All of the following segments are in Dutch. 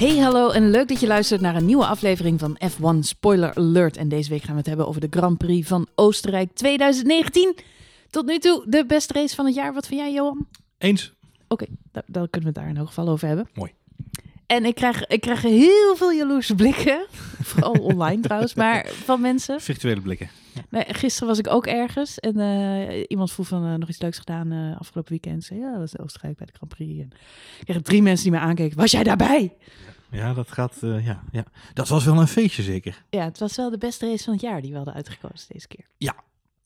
Hey, hallo en leuk dat je luistert naar een nieuwe aflevering van F1 Spoiler Alert. En deze week gaan we het hebben over de Grand Prix van Oostenrijk 2019. Tot nu toe de beste race van het jaar. Wat vind jij, Johan? Eens. Oké, da- dan kunnen we het daar in elk geval over hebben. Mooi. En ik krijg, ik krijg heel veel jaloerse blikken. Vooral online trouwens, maar van mensen. Virtuele blikken. Nee, gisteren was ik ook ergens en eh, iemand vroeg van eh, nog iets leuks gedaan eh, afgelopen weekend. Zei, ja, dat was in Oostenrijk bij de Grand Prix. En ik kreeg drie mensen die me aankeken. Was jij daarbij? Ja, dat gaat. ja, ja. Dat was wel een feestje, zeker. Ja, het was wel de beste race van het jaar die we hadden uitgekozen deze keer.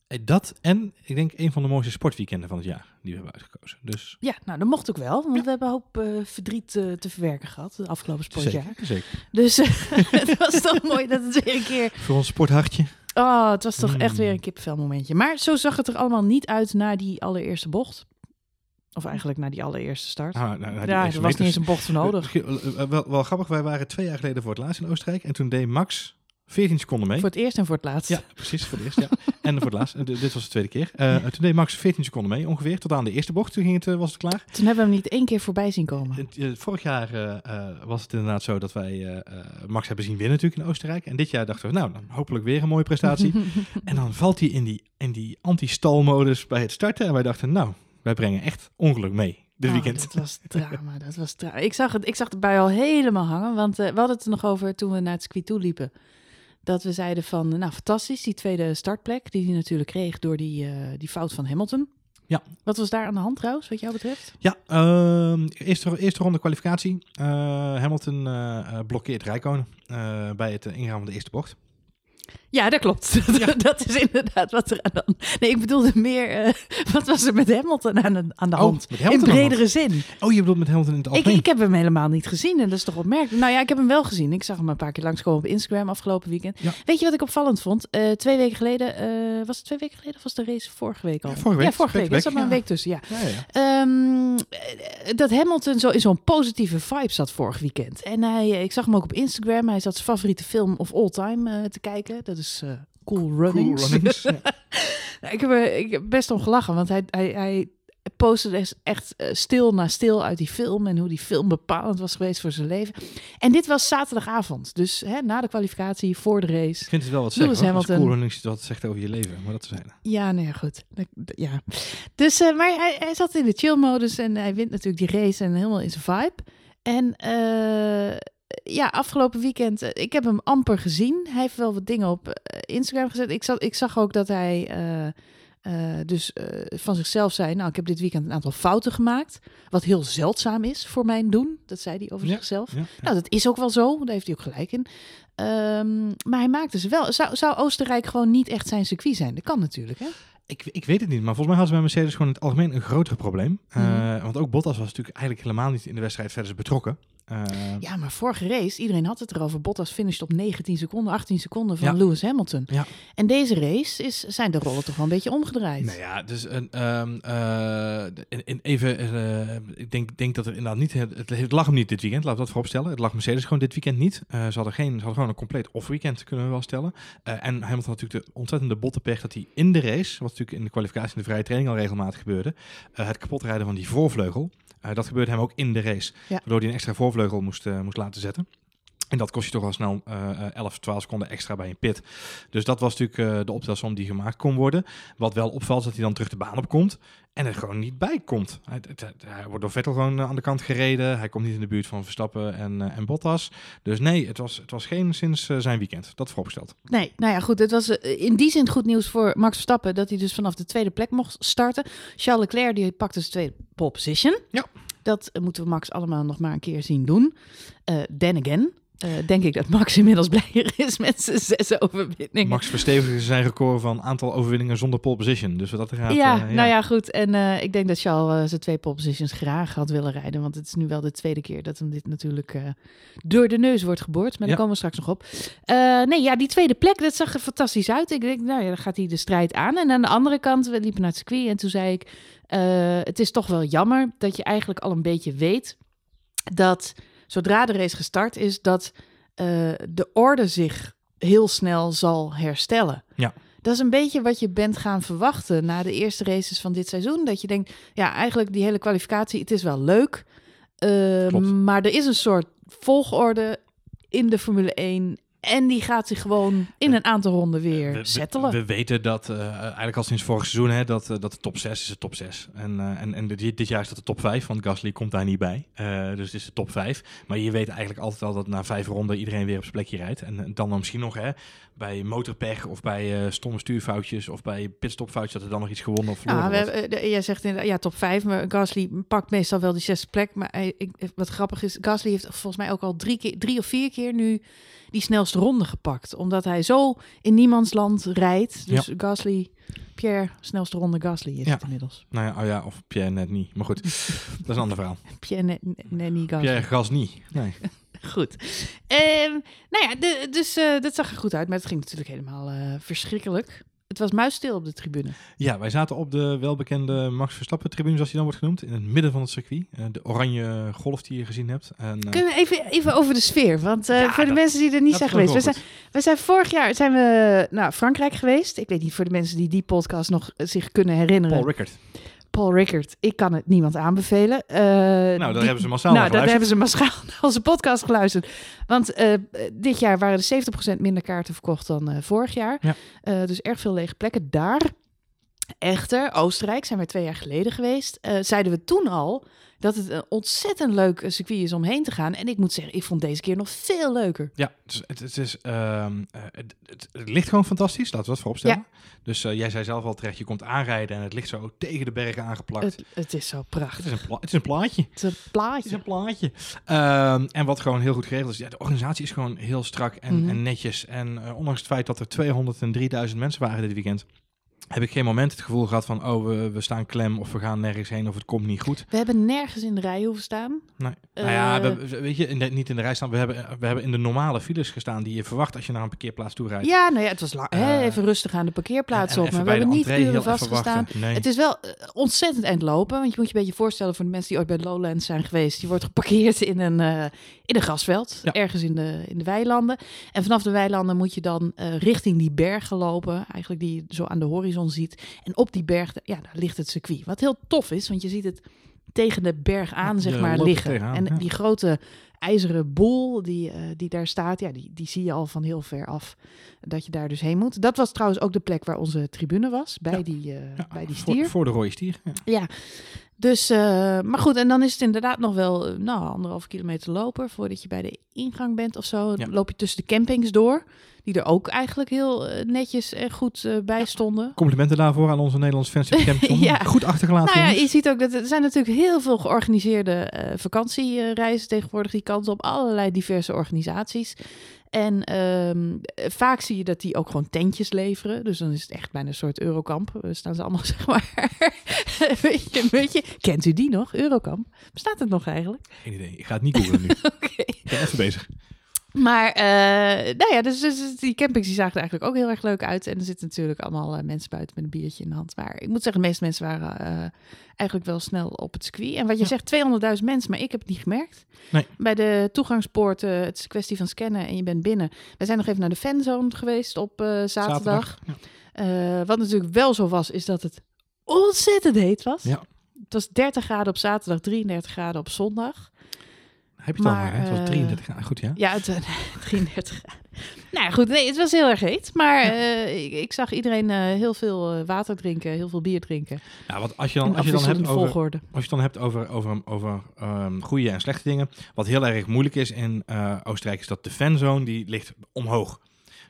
Eh, Dat en ik denk een van de mooiste sportweekenden van het jaar die we hebben uitgekozen. Dus Ja, nou, dat mocht ook wel, want we hebben een hoop verdriet te verwerken gehad het afgelopen sportjaar. zeker, zeker. Dus het was toch mooi dat het weer een keer... Voor ons sporthartje. Oh, het was toch echt Mm. weer een kippenvel momentje. Maar zo zag het er allemaal niet uit na die allereerste bocht. Of eigenlijk na die allereerste start. Ah, nou, nou, die ja, er was niet eens een bocht voor nodig. Eh, eh, eh, wel, wel grappig, wij waren twee jaar geleden voor het laatst in Oostenrijk. En toen deed Max 14 seconden mee. Voor het eerst en voor het laatst. Ja, precies, voor het eerst. Ja. En voor het laatst. D- dit was de tweede keer. Eh, Toen deed Max 14 seconden mee, ongeveer. Tot aan de eerste bocht. Toen ging het, eh, was het klaar. Toen hebben we hem niet één keer voorbij zien komen. Eh, vorig jaar was het inderdaad zo dat wij Max hebben zien winnen natuurlijk in Oostenrijk. En dit jaar dachten we, nou, dan hopelijk weer een mooie prestatie. en dan valt hij in die, in die anti-stalmodus bij het starten. En wij dachten, nou, wij brengen echt ongeluk mee dit Oh, weekend. dat was drama, dat was drama. Ik zag het, ik zag het bij al helemaal hangen, want we hadden het er nog over toen we naar het circuit toe liepen. Dat we zeiden van, nou fantastisch, die tweede startplek die hij natuurlijk kreeg door die, eh, die fout van Hamilton. Ja. Wat was daar aan de hand trouwens, wat jou betreft? Ja, ehm, eerste, eerste ronde kwalificatie. Eh, Hamilton eh, blokkeert Rijkonen eh, bij het ingaan van de eerste bocht. Ja, dat klopt. dat is inderdaad wat er aan de hand... Nee, ik bedoelde meer, eh, wat was er met Hamilton aan de, aan de Oh, hand? In bredere zin. Oh, je bedoelt met Hamilton in het algemeen? ik heb hem helemaal niet gezien en dat is toch opmerkelijk. Nou ja, ik heb hem wel gezien. Ik zag hem een paar keer langskomen op Instagram afgelopen weekend. Ja. Weet je wat ik opvallend vond? Eh, twee weken geleden, eh, was het twee weken geleden of was de race vorige week al? Ja, vorige week. Ja, vorige week. Er zat maar een week tussen, ja. Ehm, eh, dat Hamilton zo in zo'n positieve vibe zat vorig weekend. En hij, ik zag hem ook op Instagram. Hij zat zijn favoriete film of all time te kijken. Dat is eh, Cool Runnings. Cool runnings. Ja. Nou, ik, heb er, ik heb best om gelachen, want hij, hij, hij postte dus echt eh, stil na stil uit die film en hoe die film bepalend was geweest voor zijn leven. En dit was zaterdagavond, dus hè, na de kwalificatie, voor de race. Ik vind het wel wat zeggen. hoor. Hamilton. cool runnings wat zegt over je leven. Maar dat te zijn. Ja, nee, goed. Dat- Ja. Dus, eh, maar hij, hij zat in de chill-modus en hij wint natuurlijk die race en helemaal in zijn vibe. En ja, afgelopen weekend, eh, ik heb hem amper gezien. Hij heeft wel wat dingen op eh, Instagram gezet. Ik, zat, ik zag ook dat hij eh, dus van zichzelf zei, nou, ik heb dit weekend een aantal fouten gemaakt. Wat heel zeldzaam is voor mijn doen. Dat zei hij over Ja. zichzelf. Ja, ja. Nou, dat is ook wel zo. Daar heeft hij ook gelijk in. Ehm, maar hij maakte ze wel. Zou, zou Oostenrijk gewoon niet echt zijn circuit zijn? Dat kan natuurlijk, hè? Ik, ik weet het niet, maar volgens mij hadden ze bij Mercedes gewoon in het algemeen een groter probleem. Mhm. want ook Bottas was natuurlijk eigenlijk helemaal niet in de wedstrijd verder betrokken. Eh, Ja, maar vorige race, iedereen had het erover. Bottas finished op 19 seconden, 18 seconden van Ja. Lewis Hamilton. Ja. En deze race is, zijn de rollen toch wel een beetje omgedraaid. Nou ja, dus een, ehm, eh, even, eh, ik denk, denk dat er inderdaad niet, het, het- het lag hem niet dit weekend, laten we dat vooropstellen. Het lag Mercedes gewoon dit weekend niet. Ze, hadden geen, ze hadden gewoon een compleet off-weekend, kunnen we wel stellen. En Hamilton had natuurlijk de ontzettende botte pech dat hij in de race, wat natuurlijk in de kwalificatie en de vrije training al regelmatig gebeurde, het kapotrijden van die voorvleugel. Eh, dat gebeurde hem ook in de race, waardoor hij een extra voorvleugel moest, eh, moest laten zetten. En dat kost je toch al snel eh, 11, 12 seconden extra bij een pit. Dus dat was natuurlijk eh, de optelsom die gemaakt kon worden. Wat wel opvalt is dat hij dan terug de baan op komt en er gewoon niet bij komt. Hij, wordt door Vettel gewoon eh, aan de kant gereden. Hij komt niet in de buurt van Verstappen en, eh, en Bottas. Dus nee, het was, het was geen sinds zijn weekend. Dat vooropgesteld. Nee, nou ja, goed. Het was in die zin goed nieuws voor Max Verstappen dat hij dus vanaf de tweede plek mocht starten. Charles Leclerc die pakte zijn tweede pole position. Ja. Dat moeten we Max allemaal nog maar een keer zien doen. Then again. Eh, denk ik dat Max inmiddels blijer is met zijn zes overwinningen. Max verstevigde zijn record van aantal overwinningen zonder pole position. Dus wat dat gaat. ja, eh, nou ja, goed. En eh, ik denk dat Charles eh, zijn twee pole positions graag had willen rijden. Want het is nu wel de tweede keer dat hem dit natuurlijk door de neus wordt geboord. Maar daar Ja. komen we straks nog op. Nee, ja, die tweede plek, dat zag er fantastisch uit. Ik denk, nou ja, dan gaat hij de strijd aan. En aan de andere kant, we liepen naar het circuit en toen zei ik... het is toch wel jammer dat je eigenlijk al een beetje weet... dat zodra de race gestart is, dat eh, de orde zich heel snel zal herstellen. Ja. Dat is een beetje wat je bent gaan verwachten na de eerste races van dit seizoen. Dat je denkt, ja, eigenlijk die hele kwalificatie, het is wel leuk. eh, Klopt. maar er is een soort volgorde in de Formule 1. En die gaat zich gewoon in een aantal ronden weer we, we, settelen. we weten dat eh, eigenlijk al sinds vorig seizoen hè, dat, eh, dat de top 6 is de top 6. En, eh, en, en dit, dit jaar is dat de top 5, want Gasly komt daar niet bij. Dus het is de top 5. Maar je weet eigenlijk altijd al dat na vijf ronden iedereen weer op zijn plekje rijdt. En dan, dan misschien nog hè, bij motorpech of bij eh, stomme stuurfoutjes of bij pitstopfoutjes dat er dan nog iets gewonnen of verloren Ja, we, wordt. hebben- eh, jij zegt inderdaad, ja, top 5. Maar Gasly pakt meestal wel die zesde plek. Maar hij, ik, wat grappig is, Gasly heeft volgens mij ook al drie, keer, drie of vier keer nu die snelste ronde gepakt. Omdat hij zo in niemands land rijdt. Dus Gasly, Pierre, snelste ronde Gasly is Ja. het inmiddels. Nou ja, oh ja, of Pierre net niet. Maar goed, dat is een ander verhaal. Pierre, nee, nee, niet Gasly. Pierre Gas niet. Nee. Goed. Ehm, nou ja, de, dus eh, dat zag er goed uit. Maar het ging natuurlijk helemaal eh, verschrikkelijk. Het was muisstil op de tribune. Ja, wij zaten op de welbekende Max Verstappen-tribune, zoals die dan wordt genoemd, in het midden van het circuit. Eh, de oranje golf die je gezien hebt. En, Kunnen we even, even over de sfeer? Want Ja, voor de dat- mensen die er niet zijn geweest. We zijn, we zijn vorig jaar zijn we naar Frankrijk geweest. Ik weet niet voor de mensen die die podcast nog zich kunnen herinneren. Paul Rickard. Paul Rickard. Ik kan het niemand aanbevelen. Eh, Nou, daar die- hebben ze massaal nou, daar geluisterd. hebben ze massaal naar onze podcast geluisterd. Want eh, dit jaar waren er 70% minder kaarten verkocht dan eh, vorig jaar. Ja. Dus erg veel lege plekken daar. Echter, Oostenrijk zijn we twee jaar geleden geweest. eh, zeiden we toen al dat het een ontzettend leuk eh, circuit is om heen te gaan. En ik moet zeggen, ik vond deze keer nog veel leuker. Ja, het, het, het is, ehm, eh, het, het, het ligt gewoon fantastisch, laten we dat vooropstellen. Dus eh, jij zei zelf al terecht, je komt aanrijden en het ligt zo tegen de bergen aangeplakt. Het, Het, het is zo prachtig. is, een pla- het is een plaatje. Het is een Het is plaatje. een plaatje. Ehm, en wat gewoon heel goed geregeld is, ja, de organisatie is gewoon heel strak en, Mhm. en netjes. En ondanks het feit dat er 203.000 mensen waren dit weekend, heb ik geen moment het gevoel gehad van, oh, we, we staan klem of we gaan nergens heen of het komt niet goed. We hebben nergens in de rij hoeven staan. Nee. nou ja, Eh, we, we- weet je, in de, niet in de rij staan. We hebben, we hebben in de normale files gestaan die je verwacht als je naar een parkeerplaats toe rijdt. Ja, nou ja, het was lang, hè, Eh, even rustig aan de parkeerplaats En- en op. Maar we hebben niet uren vastgestaan. Nee. Het is wel eh, ontzettend eind lopen. Want je moet je een beetje voorstellen voor de mensen die ooit bij Lowlands zijn geweest. Je wordt geparkeerd in een, in een grasveld, Ja. ergens in de, in de weilanden. En vanaf de weilanden moet je dan richting die bergen lopen. Eigenlijk die zo aan de horizon ziet. En op die berg, ja, daar ligt het circuit. Wat heel tof is, want je ziet het tegen de berg aan, Ja, zeg maar, liggen. tegenaan, en ja. die grote ijzeren boel die, eh, die daar staat, ja, die, die zie je al van heel ver af dat je daar dus heen moet. Dat was trouwens ook de plek waar onze tribune was, bij, Ja. die, eh, bij die stier. Voor, de rode stier. Ja. Dus, eh, maar goed, en dan is het inderdaad nog wel, nou, anderhalf kilometer lopen voordat je bij de ingang bent of zo. Dan loop je tussen de campings door, die er ook eigenlijk heel eh, netjes en goed eh, bij stonden. Complimenten daarvoor aan onze Nederlandse fans op Camping. Ja. Goed achtergelaten. Nou ja, je ziet ook dat er zijn natuurlijk heel veel georganiseerde eh, vakantiereizen tegenwoordig die kant op allerlei diverse organisaties. En ehm, eh, vaak zie je dat die ook gewoon tentjes leveren. Dus dan is het echt bijna een soort Eurokamp. Eh, staan ze allemaal, zeg maar. weet, je, weet je, kent u die nog? Eurokamp. Bestaat het nog eigenlijk? Geen idee. Ik ga het niet googlen nu. Oké. Ik ben even bezig. Maar, eh, nou ja, dus, dus die campings die zagen er eigenlijk ook heel erg leuk uit. En er zitten natuurlijk allemaal eh, mensen buiten met een biertje in de hand. Maar ik moet zeggen, de meeste mensen waren eh, eigenlijk wel snel op het circuit. En wat je Ja. zegt, 200.000 mensen, maar ik heb het niet gemerkt. Nee. Bij de toegangspoorten, het is een kwestie van scannen en je bent binnen. We zijn nog even naar de fanzone geweest op zaterdag. Ja. Eh, wat natuurlijk wel zo was, is dat het ontzettend heet was. Ja. Het was 30 graden op zaterdag, 33 graden op zondag. Heb je het al Maar, hè? Het was eh, 33 graden. Goed, ja. Ja, het, eh, 33 graden. Nou goed, nee, het was heel erg heet. Maar eh, ik, ik zag iedereen eh, heel veel eh, water drinken, heel veel bier drinken. Nou, wat als je dan, als je dan hebt over, als je dan hebt over, over, over ehm, goede en slechte dingen. Wat heel erg moeilijk is in eh, Oostenrijk is dat de fanzone die ligt omhoog.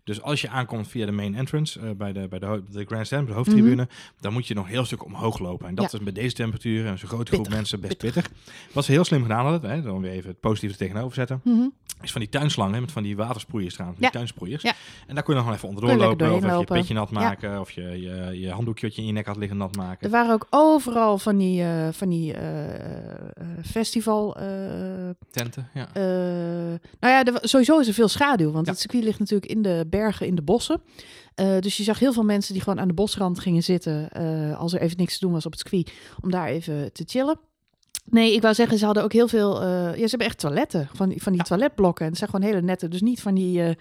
Dus als je aankomt via de main entrance eh, bij, de, bij de, de grandstand, de hoofdtribune, Mhm. dan moet je nog een heel stuk omhoog lopen. En dat Ja. is met deze temperatuur en zo'n grote groep mensen best pittig. pittig. Wat ze heel slim gedaan hadden, hè, dan weer even het positieve er tegenover zetten, Mhm. is van die tuinslangen met van die watersproeiers Ja. die tuinsproeiers. Ja. En daar kun je nog wel even onderdoor lopen, of even je petje nat maken, of je, je, je handdoekje wat je in je nek had liggen nat maken. Er waren ook overal van die, eh, van die eh, festival... Tenten, ja. nou ja, er, sowieso is er veel schaduw. Want het circuit ligt natuurlijk in de bergen, in de bossen. Eh, dus je zag heel veel mensen die gewoon aan de bosrand gingen zitten... eh, als er even niks te doen was op het circuit, om daar even te chillen. Nee, ik wou zeggen, ze hadden ook heel veel... eh, ja, ze hebben echt toiletten, van die, van die Ja. toiletblokken. En het zijn gewoon hele nette, dus niet van die...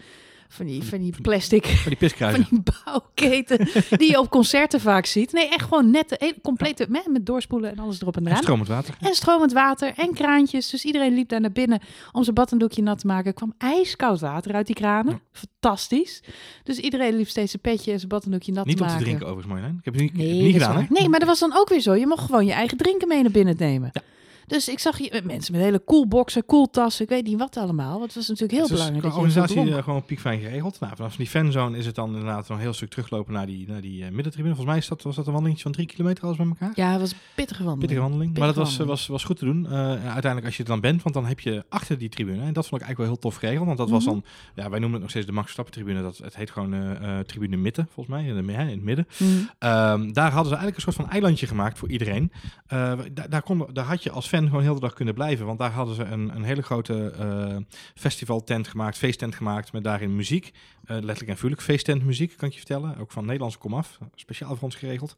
van die, van die plastic, Van die piskruizen. van die bouwketen die je op concerten vaak ziet. Nee, echt gewoon nette, complete, met, met doorspoelen en alles erop en En eraan. stromend water. En stromend water en kraantjes. Dus iedereen liep daar naar binnen om zijn baddoekje nat te maken. Er kwam ijskoud water uit die kranen. Ja. Fantastisch. Dus iedereen liep steeds zijn petje en zijn baddoekje nat Niet te om te maken. drinken overigens, Marjolein. Ik heb het niet, Nee, niet gedaan, hè? Nee, maar dat was dan ook weer zo. Je mocht gewoon je eigen drinken mee naar binnen nemen. Ja. Dus ik zag je, mensen met hele koelboxen, koeltassen, ik weet niet wat allemaal. Het was natuurlijk heel Het is belangrijk. veel organisatie eh, gewoon piekfijn geregeld. Nou, vanaf die fanzone is het dan inderdaad nog een heel stuk teruglopen naar die, naar die eh, middentribune. Volgens mij is dat, was dat een wandeling van drie kilometer alles bij elkaar. Ja, het was een pittige wandeling. Pittige wandeling. maar dat was, was, was goed te doen. Eh, uiteindelijk als je er dan bent, want dan heb je achter die tribune. En dat vond ik eigenlijk wel heel tof geregeld. Want dat was Mhm. dan, ja, wij noemen het nog steeds de Max Verstappen tribune. Dat, het heet gewoon eh, eh, tribune midden, volgens mij, in, de, in het midden. Mhm. Ehm, daar hadden ze eigenlijk een soort van eilandje gemaakt voor iedereen. Eh, daar, daar, kon, daar had je als fan gewoon heel de dag kunnen blijven. Want daar hadden ze een, een hele grote eh festivaltent gemaakt, feesttent gemaakt. Met daarin muziek. Eh, letterlijk en vuurlijk feesttent muziek, kan ik je vertellen. Ook van Nederlandse komaf. Speciaal voor ons geregeld.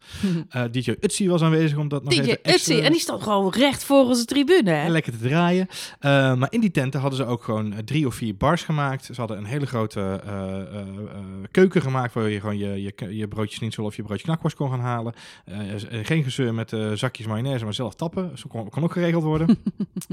Eh, DJ Utsi was aanwezig om dat nog DJ even extra... Utsi, en die stond gewoon recht voor onze tribune. Hè? Lekker te draaien. Eh, maar in die tenten hadden ze ook gewoon drie of vier bars gemaakt. Ze hadden een hele grote keuken gemaakt waar je gewoon je, je, je broodje schnitzel of je broodje knakworst kon gaan halen. Geen gezeur met zakjes mayonaise, maar zelf tappen. Zo kon, kon ook geregeld worden.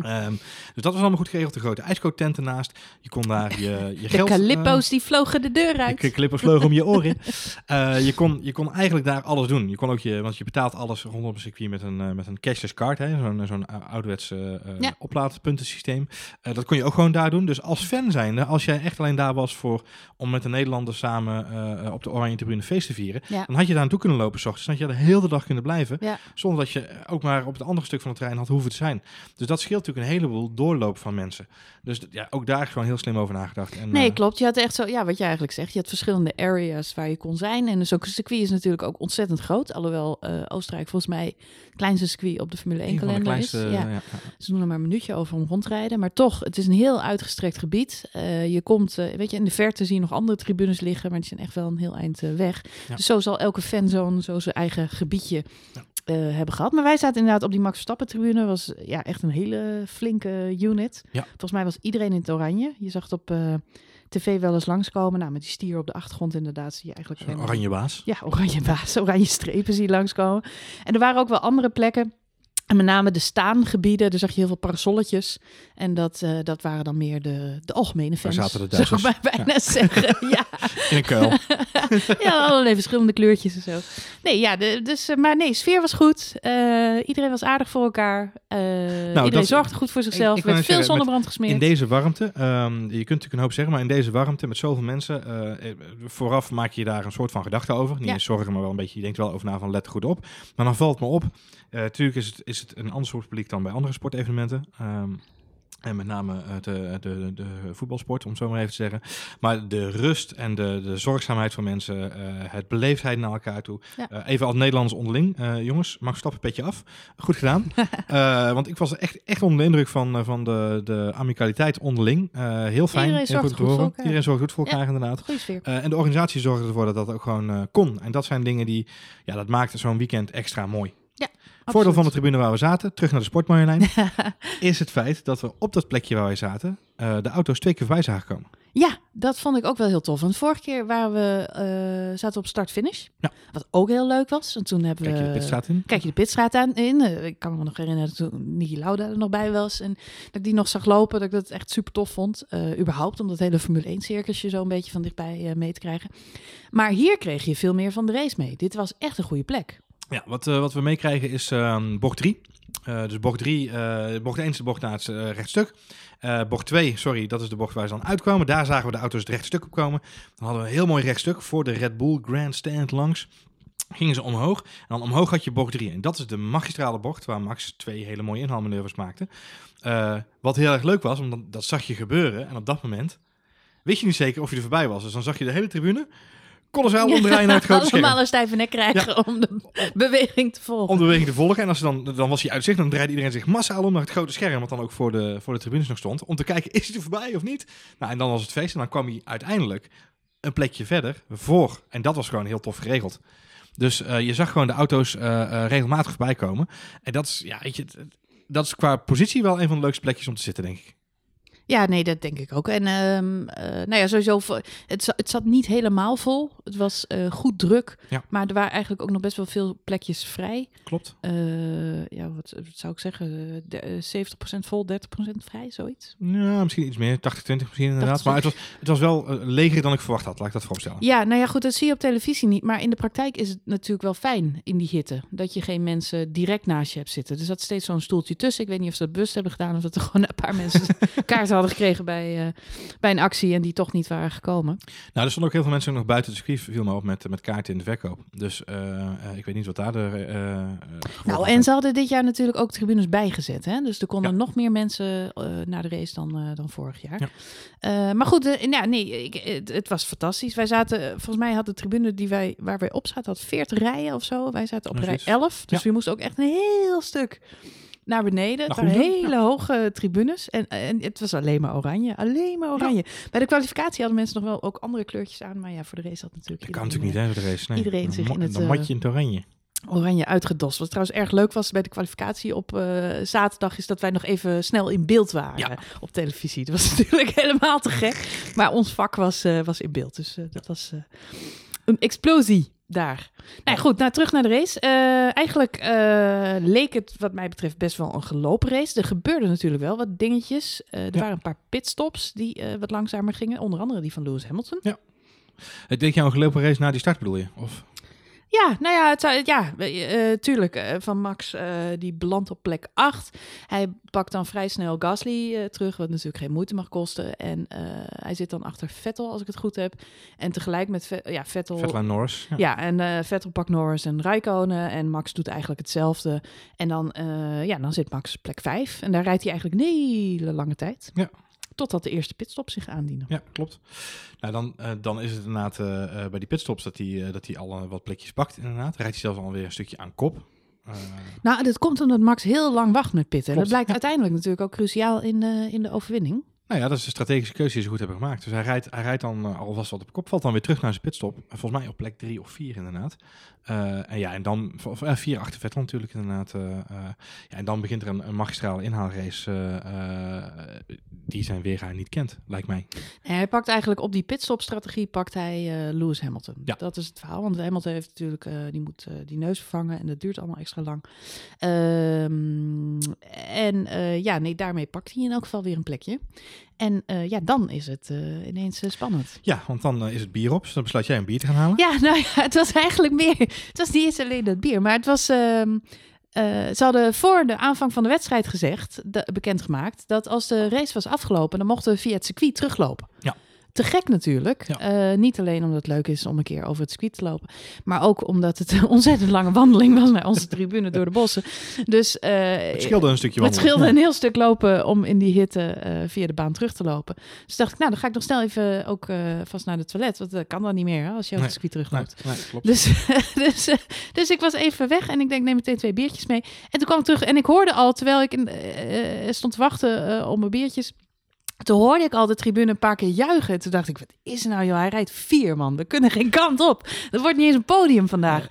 Ehm, dus dat was allemaal goed geregeld. De grote ijskooktent ernaast. Je kon daar je, je De geld... calippo's die vlogen de deur uit. de clippers vlogen om je oren. Eh, je, kon, je kon eigenlijk daar alles doen. Je kon ook je, want je betaalt alles rondom het circuit met een, eh, met een cashless card. Zo'n zo'n ou- ouderwets eh, eh, Ja. oplaadpuntensysteem. Eh, dat kon je ook gewoon daar doen. Dus als fan zijnde, als jij echt alleen daar was voor om met de Nederlanders samen eh, eh, op de Oranje Tribune feest te vieren, Ja. dan had je daar naartoe kunnen lopen s ochtends. Dan had je de hele dag kunnen blijven. Ja. Zonder dat je ook maar op het andere stuk van het terrein had hoeven te zijn. Dus dat scheelt natuurlijk een heleboel doorloop van mensen. Dus ja, ook daar is gewoon heel slim over nagedacht. En, Nee, eh, klopt. Je had echt zo, ja, wat je eigenlijk zegt. Je had verschillende areas waar je kon zijn. En zo'n circuit is natuurlijk ook ontzettend groot. Alhoewel eh, Oostenrijk volgens mij het kleinste circuit op de Formule 1 een van de kalender kleinste, is. Ja. ja. Ze doen er maar een minuutje over om rondrijden. Maar toch, het is een heel uitgestrekt gebied. Eh, je komt, weet je, in de verte zie je nog andere tribunes liggen. Maar die zijn echt wel een heel eind weg. Ja. Dus zo zal elke fanzone zo zijn eigen gebiedje Eh, hebben gehad. Maar wij zaten inderdaad op die Max Verstappen tribune. was ja, echt een hele flinke unit. Ja. Volgens mij was iedereen in het oranje. Je zag het op eh, tv wel eens langskomen. Nou, met die stier op de achtergrond inderdaad zie je eigenlijk... Maar- oranje baas. ja, oranje baas, oranje strepen zie je langskomen. En er waren ook wel andere plekken. En met name de staangebieden, daar zag je heel veel parasolletjes. En dat, eh, dat waren dan meer de, de algemene fans. zaten de zou ik Duitsers. maar bijna zeggen. Ja, In een kuil. ja, allerlei verschillende kleurtjes en zo. Nee, ja, de, dus, eh, maar nee, sfeer was goed. Eh, iedereen was aardig voor elkaar. Eh, iedereen dat- zorgde goed voor zichzelf. ik Er werd veel zeggen, zonnebrand gesmeerd. In deze warmte, ehm, je kunt natuurlijk een hoop zeggen, maar in deze warmte met zoveel mensen, vooraf maak je daar een soort van gedachte over. Niet Ja. eens zorgen, maar wel een beetje, je denkt wel over na van let goed op. Maar dan valt me op, eh natuurlijk is het, is het een ander soort publiek dan bij andere sportevenementen. Ehm, en met name eh, de, de, de voetbalsport, om het zo maar even te zeggen. Maar de rust en de, de zorgzaamheid van mensen, eh, het beleefdheid naar elkaar toe. Ja. Even als Nederlands onderling. Jongens, mag stappen petje af. Goed gedaan. Want ik was echt, echt onder de indruk van, van de, de amicaliteit onderling. Heel fijn. Iedereen zorgt goed voor elkaar. Iedereen zorgt goed voor Ja. elkaar, inderdaad. Sfeer. Eh, en de organisatie zorgde ervoor dat dat ook gewoon kon. En dat zijn dingen die, ja, dat maakte zo'n weekend extra mooi. Voordeel van de tribune waar we zaten, terug naar de sportmarjolein, is het feit dat we op dat plekje waar wij zaten, eh, de auto's twee keer voorbij zagen komen. Ja, dat vond ik ook wel heel tof. Want vorige keer waren we, eh, zaten we op start-finish. Ja. Wat ook heel leuk was. En toen hebben Kijk je we... de pitstraat in? Kijk je de pitstraat aan in. Eh, ik kan me nog herinneren dat toen Niki Lauda er nog bij was. En dat ik die nog zag lopen. Dat ik dat echt super tof vond. Überhaupt om dat hele Formule 1 circusje zo een beetje van dichtbij mee te krijgen. Maar hier kreeg je veel meer van de race mee. Dit was echt een goede plek. Ja, wat, eh, wat we meekrijgen is ehm, bocht 3. dus bocht 3, eh bocht 1 is de bocht naar het eh, rechtstuk. Eh, bocht 2, sorry, dat is de bocht waar ze dan uitkwamen. Daar zagen we de auto's het rechtstuk op komen. Dan hadden we een heel mooi rechtstuk voor de Red Bull Grandstand langs. Gingen ze omhoog. En dan omhoog had je bocht 3. En dat is de magistrale bocht waar Max twee hele mooie inhaalmanoeuvres maakte. Eh, wat heel erg leuk was, omdat dat zag je gebeuren. En op dat moment wist je niet zeker of je er voorbij was. Dus dan zag je de hele tribune kolossaal omdraaien naar het grote scherm. Allemaal een stijve nek krijgen om de beweging te volgen. om de beweging te volgen. En als dan, dan was hij uit zicht, dan draaide iedereen zich massaal om naar het grote scherm, wat dan ook voor de, voor de tribunes nog stond, om te kijken, is hij er voorbij of niet? Nou, en dan was het feest en dan kwam hij uiteindelijk een plekje verder voor. En dat was gewoon heel tof geregeld. Dus eh, je zag gewoon de auto's eh, eh, regelmatig voorbij komen. En dat is, ja, weet je, dat is qua positie wel een van de leukste plekjes om te zitten, denk ik. Ja, nee, dat denk ik ook. En ehm, eh, nou ja, sowieso, het, het zat niet helemaal vol. Het was eh, goed druk, Ja. maar er waren eigenlijk ook nog best wel veel plekjes vrij. Klopt. Eh, ja, wat, wat zou ik zeggen? Eh, de, eh, 70% vol, 30% vrij, zoiets. Ja, misschien iets meer. 80, 20 misschien inderdaad. 80. Maar het was, het was wel leger dan ik verwacht had, laat ik dat voorstellen. Ja, nou ja, goed, dat zie je op televisie niet. Maar in de praktijk is het natuurlijk wel fijn in die hitte. Dat je geen mensen direct naast je hebt zitten. Er zat steeds zo'n stoeltje tussen. Ik weet niet of ze dat bewust hebben gedaan... of dat er gewoon een paar mensen kaarten hadden gekregen bij, eh, bij een actie... en die toch niet waren gekomen. Nou, er stonden ook heel veel mensen nog buiten het circuit, viel me op, met, met kaarten in de verkoop. Dus eh, eh, ik weet niet wat daar de Nou, en ze hadden dit jaar natuurlijk ook tribunes bijgezet. Hè? Dus er konden Ja. nog meer mensen naar de race dan, dan vorig jaar. Ja. Maar goed, ja, nee, ik, het, het was fantastisch. Wij zaten, volgens mij had de tribune die wij, waar wij op zaten, had 40 rijen of zo. Wij zaten op rij Precies. 11. Dus Ja. we moesten ook echt een heel stuk naar beneden. Naar hele hoge tribunes. En, en het was alleen maar oranje. Alleen maar oranje. Bij de kwalificatie hadden mensen nog wel ook andere kleurtjes aan. Maar ja, voor de race had natuurlijk Dat kan natuurlijk niet, hè, de race. Nee. iedereen zich in het, Dan eh, matje in het oranje. oranje uitgedost. Wat trouwens erg leuk was bij de kwalificatie op eh, zaterdag, is dat wij nog even snel in beeld waren Ja. op televisie. Dat was natuurlijk helemaal te gek. Maar ons vak was, eh, was in beeld. Dus dat was een explosie daar. Nou ja, goed, nou, terug naar de race. Eh, eigenlijk eh, leek het wat mij betreft best wel een gelopen race. Er gebeurden natuurlijk wel wat dingetjes. Eh, er Ja. waren een paar pitstops die wat langzamer gingen. Onder andere die van Lewis Hamilton. Het deed jou een gelopen race na die start bedoel je? Of? Ja, nou ja, het, ja eh, tuurlijk. eh, van Max, eh, die belandt op plek 8. Hij pakt dan vrij snel Gasly terug, wat natuurlijk geen moeite mag kosten. En hij zit dan achter Vettel, als ik het goed heb. En tegelijk met Ve- ja, Vettel... Vettel en Norris. Ja. Ja, en Vettel pakt Norris en Räikkönen en Max doet eigenlijk hetzelfde. En dan, ja, dan zit Max plek 5 en daar rijdt hij eigenlijk een hele lange tijd. Ja. Totdat de eerste pitstop zich aandienen. Ja, klopt. Nou, dan, eh, dan is het inderdaad eh, eh, bij die pitstops dat hij, dat hij al wat plekjes pakt inderdaad. Rijdt hij zelfs alweer een stukje aan kop. Nou, dat komt omdat Max heel lang wacht met pitten. En dat blijkt ja. uiteindelijk natuurlijk ook cruciaal in de, in de overwinning. nou ja, dat is een strategische keuze die ze goed hebben gemaakt. Dus hij rijdt, hij rijdt dan alvast wat op kop, valt dan weer terug naar zijn pitstop. En volgens mij op plek drie of vier inderdaad. Eh, en ja, en dan, of, eh, vier achter Vettel natuurlijk inderdaad. eh, ja, en dan begint er een, een magistrale inhaalrace die zijn weergaar niet kent, lijkt mij. En hij pakt eigenlijk op die pitstop-strategie pakt hij Lewis Hamilton. Ja. Dat is het verhaal. Want Hamilton heeft natuurlijk die moet die neus vervangen en dat duurt allemaal extra lang. Ehm, en ja, nee, daarmee pakt hij in elk geval weer een plekje. En eh, ja, dan is het eh, ineens eh, spannend. Ja, want dan is het bier op. Dus dan besluit jij een bier te gaan halen. Ja, nou ja, het was eigenlijk meer. Het was niet eens alleen dat bier, maar het was. ehm, eh, ze hadden voor de aanvang van de wedstrijd gezegd, de, bekendgemaakt, dat als de race was afgelopen, dan mochten we via het circuit teruglopen. Ja. Te gek natuurlijk. Ja. Eh, niet alleen omdat het leuk is om een keer over het circuit te lopen, maar ook omdat het een ontzettend lange wandeling was naar onze tribune door de bossen. Dus eh, Het scheelde een stukje het wandelen. scheelde Ja. een heel stuk lopen om in die hitte eh, via de baan terug te lopen. Dus dacht ik, nou, dan ga ik nog snel even ook vast naar het toilet. Want dat kan dan niet meer hè, als je over het circuit terugloopt. Nee, nee, klopt. Dus, dus, dus ik was even weg en ik denk, neem meteen twee biertjes mee. En toen kwam ik terug en ik hoorde al, terwijl ik in, stond te wachten op mijn biertjes... Toen hoorde ik al de tribune een paar keer juichen. En toen dacht ik, wat is er nou joh? Hij rijdt vier man. We kunnen geen kant op. Er wordt niet eens een podium vandaag.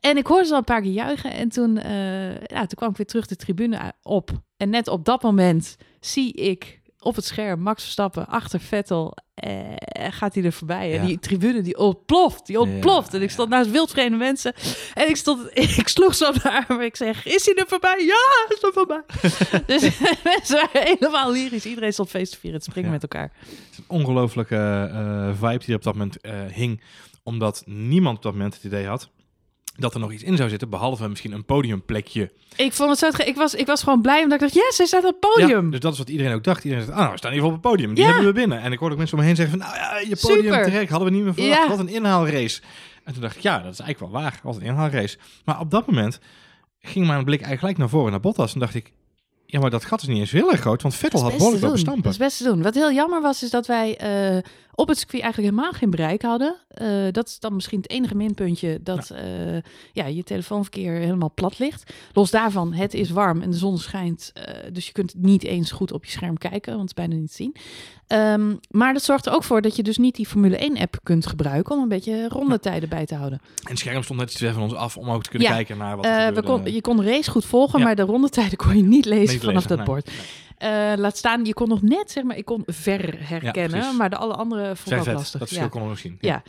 En ik hoorde ze al een paar keer juichen. En toen, eh, ja, toen kwam ik weer terug de tribune op. En net op dat moment zie ik op het scherm Max Verstappen achter Vettel. Eh, gaat hij er voorbij. En die tribune die ontploft. Die ontploft. Ja, en ik stond naast wildvreemde mensen. En ik, stond, ik sloeg zo op de arm. Ik zeg, is hij er voorbij? Ja, hij is er voorbij. dus mensen waren helemaal lyrisch. Iedereen stond feest te vieren. Het springen met elkaar. Het is een ongelofelijke eh, vibe die op dat moment eh, hing. Omdat niemand op dat moment het idee had dat er nog iets in zou zitten. Behalve misschien een podiumplekje. Ik vond het zo... Ik was, ik was gewoon blij omdat ik dacht, yes, hij staat op het podium. Ja, dus dat is wat iedereen ook dacht. Iedereen zegt, ah, nou, we staan in ieder geval op het podium. Die Ja. hebben we binnen. En ik hoorde ook mensen om me heen zeggen van, nou ja, je podium Super. terecht. Hadden we niet meer verwacht. Ja. Wat een inhaalrace. En toen dacht ik, ja, dat is eigenlijk wel waar. Wat een inhaalrace. Maar op dat moment ging mijn blik eigenlijk gelijk naar voren, naar Bottas. En dacht ik, ja, maar dat gat is niet eens heel erg groot. Want Vettel had behoorlijk lopen stampen. Dat is best te doen. Wat heel jammer was, is dat wij eh, op het circuit eigenlijk helemaal geen bereik hadden. Eh, dat is dan misschien het enige minpuntje dat eh, ja, je telefoonverkeer helemaal plat ligt. Los daarvan, het is warm en de zon schijnt. eh, dus je kunt niet eens goed op je scherm kijken, want het is bijna niet te zien. Ehm, maar dat zorgt er ook voor dat je dus niet die Formule 1 app kunt gebruiken om een beetje rondetijden bij te houden. En het scherm stond net iets van ons af om ook te kunnen Ja. kijken naar wat er kon, je kon de race goed volgen, Ja. maar de rondetijden kon je niet lezen Niet vanaf lezen, dat nee. bord. Eh, laat staan, je kon nog net, zeg maar, ik kon ver herkennen, maar de alle andere vond ik lastig. Dat ja. verschil kon ik nog zien. Ja.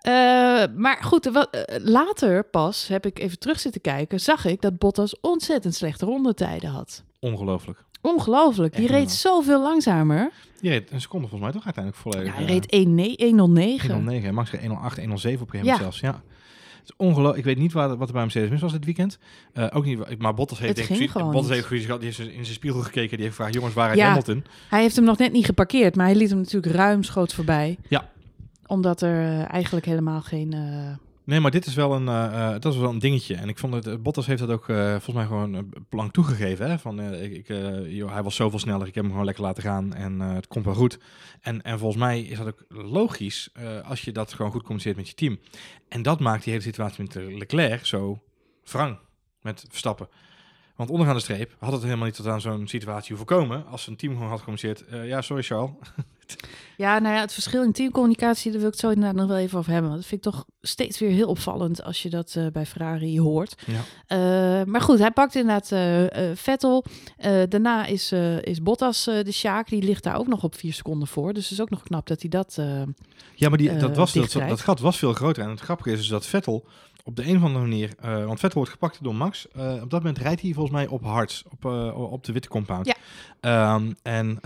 Eh, maar goed, wat, eh, later pas heb ik even terug zitten kijken, zag ik dat Bottas ontzettend slechte rondetijden had. Ongelooflijk. Ongelooflijk, die reed zoveel langzamer. Je reed een seconde volgens mij toch uiteindelijk volledig. Ja, hij reed 1 109. 109. Max reed 108, 107 op een gegeven Ja. moment zelfs. Ja. Ongelooflijk. Ik weet niet wat, wat er bij Mercedes mis was dit weekend. Eh, ook niet, maar Bottas heeft denk ik, Bottas heeft die heeft in zijn spiegel gekeken. Die heeft gevraagd, jongens, waar is Ja. Hamilton? Hij heeft hem nog net niet geparkeerd, maar hij liet hem natuurlijk ruimschoots voorbij. Ja. Omdat er eh, eigenlijk helemaal geen... eh, Nee, maar dit is wel een, eh, dat wel een dingetje. En ik vond het, eh, Bottas heeft dat ook eh, volgens mij gewoon uh, lang toegegeven. Hè? Van, ik, joh, hij was zoveel sneller, ik heb hem gewoon lekker laten gaan en het komt wel goed. En, en volgens mij is dat ook logisch als je dat gewoon goed communiceert met je team. En dat maakt die hele situatie met Leclerc zo wrang met Verstappen. Want onderaan de streep had het helemaal niet tot aan zo'n situatie hoeven komen. Als een team gewoon had gecommuniceerd. ja, sorry Charles. Ja, nou ja, het verschil in teamcommunicatie, daar wil ik het zo inderdaad nog wel even over hebben. Want dat vind ik toch steeds weer heel opvallend als je dat eh, bij Ferrari hoort. Ja. Eh, maar goed, hij pakt inderdaad eh, Vettel. Daarna is, is Bottas de Sjaak. Die ligt daar ook nog op vier seconden voor. Dus het is ook nog knap dat hij dat... Ja, maar die, dat, was, dat, dat gat was veel groter. En het grappige is dus dat Vettel op de een of andere manier... eh, want Vettel wordt gepakt door Max. Eh, op dat moment rijdt hij volgens mij op hards. Op, eh, op de witte compound. Ja. Ehm, en,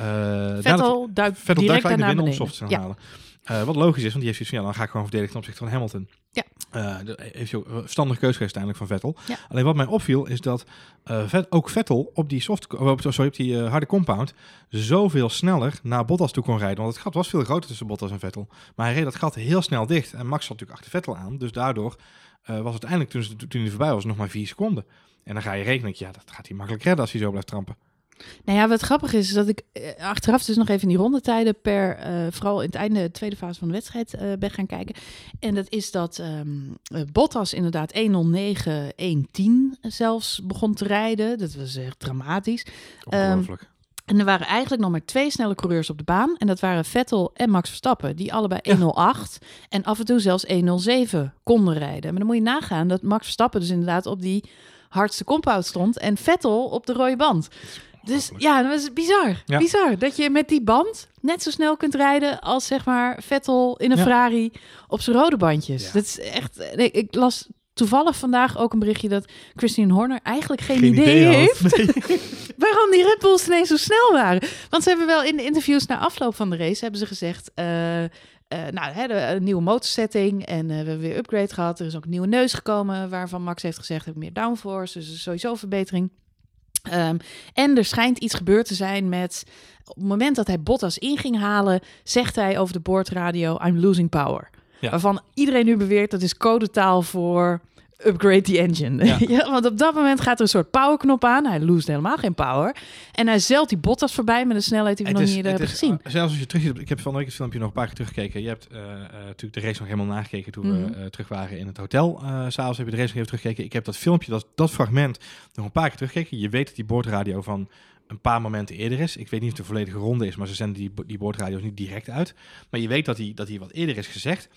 Vettel duikt Vettel direct daarna naar binnen om beneden. soft te Ja. halen. Wat logisch is, want die heeft zoiets van, ja, dan ga ik gewoon verdedigen ten opzichte van Hamilton. Ja. Eh, dat heeft hij ook een verstandige keuze geweest uiteindelijk van Vettel. Ja. Alleen wat mij opviel is dat eh, Vet, ook Vettel op die, soft, oh, op, sorry, op die eh, harde compound zoveel sneller naar Bottas toe kon rijden. Want het gat was veel groter tussen Bottas en Vettel. Maar hij reed dat gat heel snel dicht. En Max zat natuurlijk achter Vettel aan. Dus daardoor eh, was het uiteindelijk, toen, toen hij voorbij was, nog maar vier seconden. En dan ga je rekenen, ja, dat gaat hij makkelijk redden als hij zo blijft trampen. Nou ja, wat grappig is, is dat ik eh, achteraf dus nog even die rondetijden per, eh, vooral in het einde, de tweede fase van de wedstrijd, eh, ben gaan kijken. En dat is dat ehm, eh, Bottas inderdaad 1.09, 1.10 zelfs begon te rijden. Dat was echt dramatisch. Ongelooflijk. En er waren eigenlijk nog maar twee snelle coureurs op de baan. En dat waren Vettel en Max Verstappen. Die allebei Ja. 1.08 en af en toe zelfs 1.07 konden rijden. Maar dan moet je nagaan dat Max Verstappen dus inderdaad op die hardste compound stond. En Vettel op de rode band. Dus ja, dat was bizar. Ja. Bizar dat je met die band net zo snel kunt rijden als zeg maar Vettel in een Ja. Ferrari op zijn rode bandjes. Ja. Dat is echt. nee, ik las toevallig vandaag ook een berichtje dat Christian Horner eigenlijk geen, idee, heeft Nee. waarom die Red Bulls ineens zo snel waren. Want ze hebben wel in de interviews na afloop van de race hebben ze gezegd. eh, eh, nou, hè, de, een nieuwe motorsetting en eh, we hebben weer upgrade gehad. Er is ook een nieuwe neus gekomen waarvan Max heeft gezegd heb ik meer downforce, dus is sowieso verbetering. Ehm, en er schijnt iets gebeurd te zijn met op het moment dat hij Bottas in ging halen, zegt hij over de boordradio I'm losing power. Ja. Waarvan iedereen nu beweert dat is codetaal voor upgrade the engine. Ja. Ja. want op dat moment gaat er een soort powerknop aan. Hij loost helemaal geen power. En hij zelt die Bottas voorbij met een snelheid die we nog Het niet is- eerder het hebben gezien. Zelfs als je terug ziet, ik heb van de week het filmpje nog een paar keer teruggekeken. Je hebt eh, eh, natuurlijk de race nog helemaal nagekeken toen Mhm. we eh, terug waren in het hotel. Eh S'avonds heb je de race nog even teruggekeken. Ik heb dat filmpje, dat, dat fragment, nog een paar keer teruggekeken. Je weet dat die boordradio van een paar momenten eerder is. Ik weet niet of het de volledige ronde is, maar ze zenden die, die boordradio's niet direct uit. Maar je weet dat hij dat hij wat eerder is gezegd.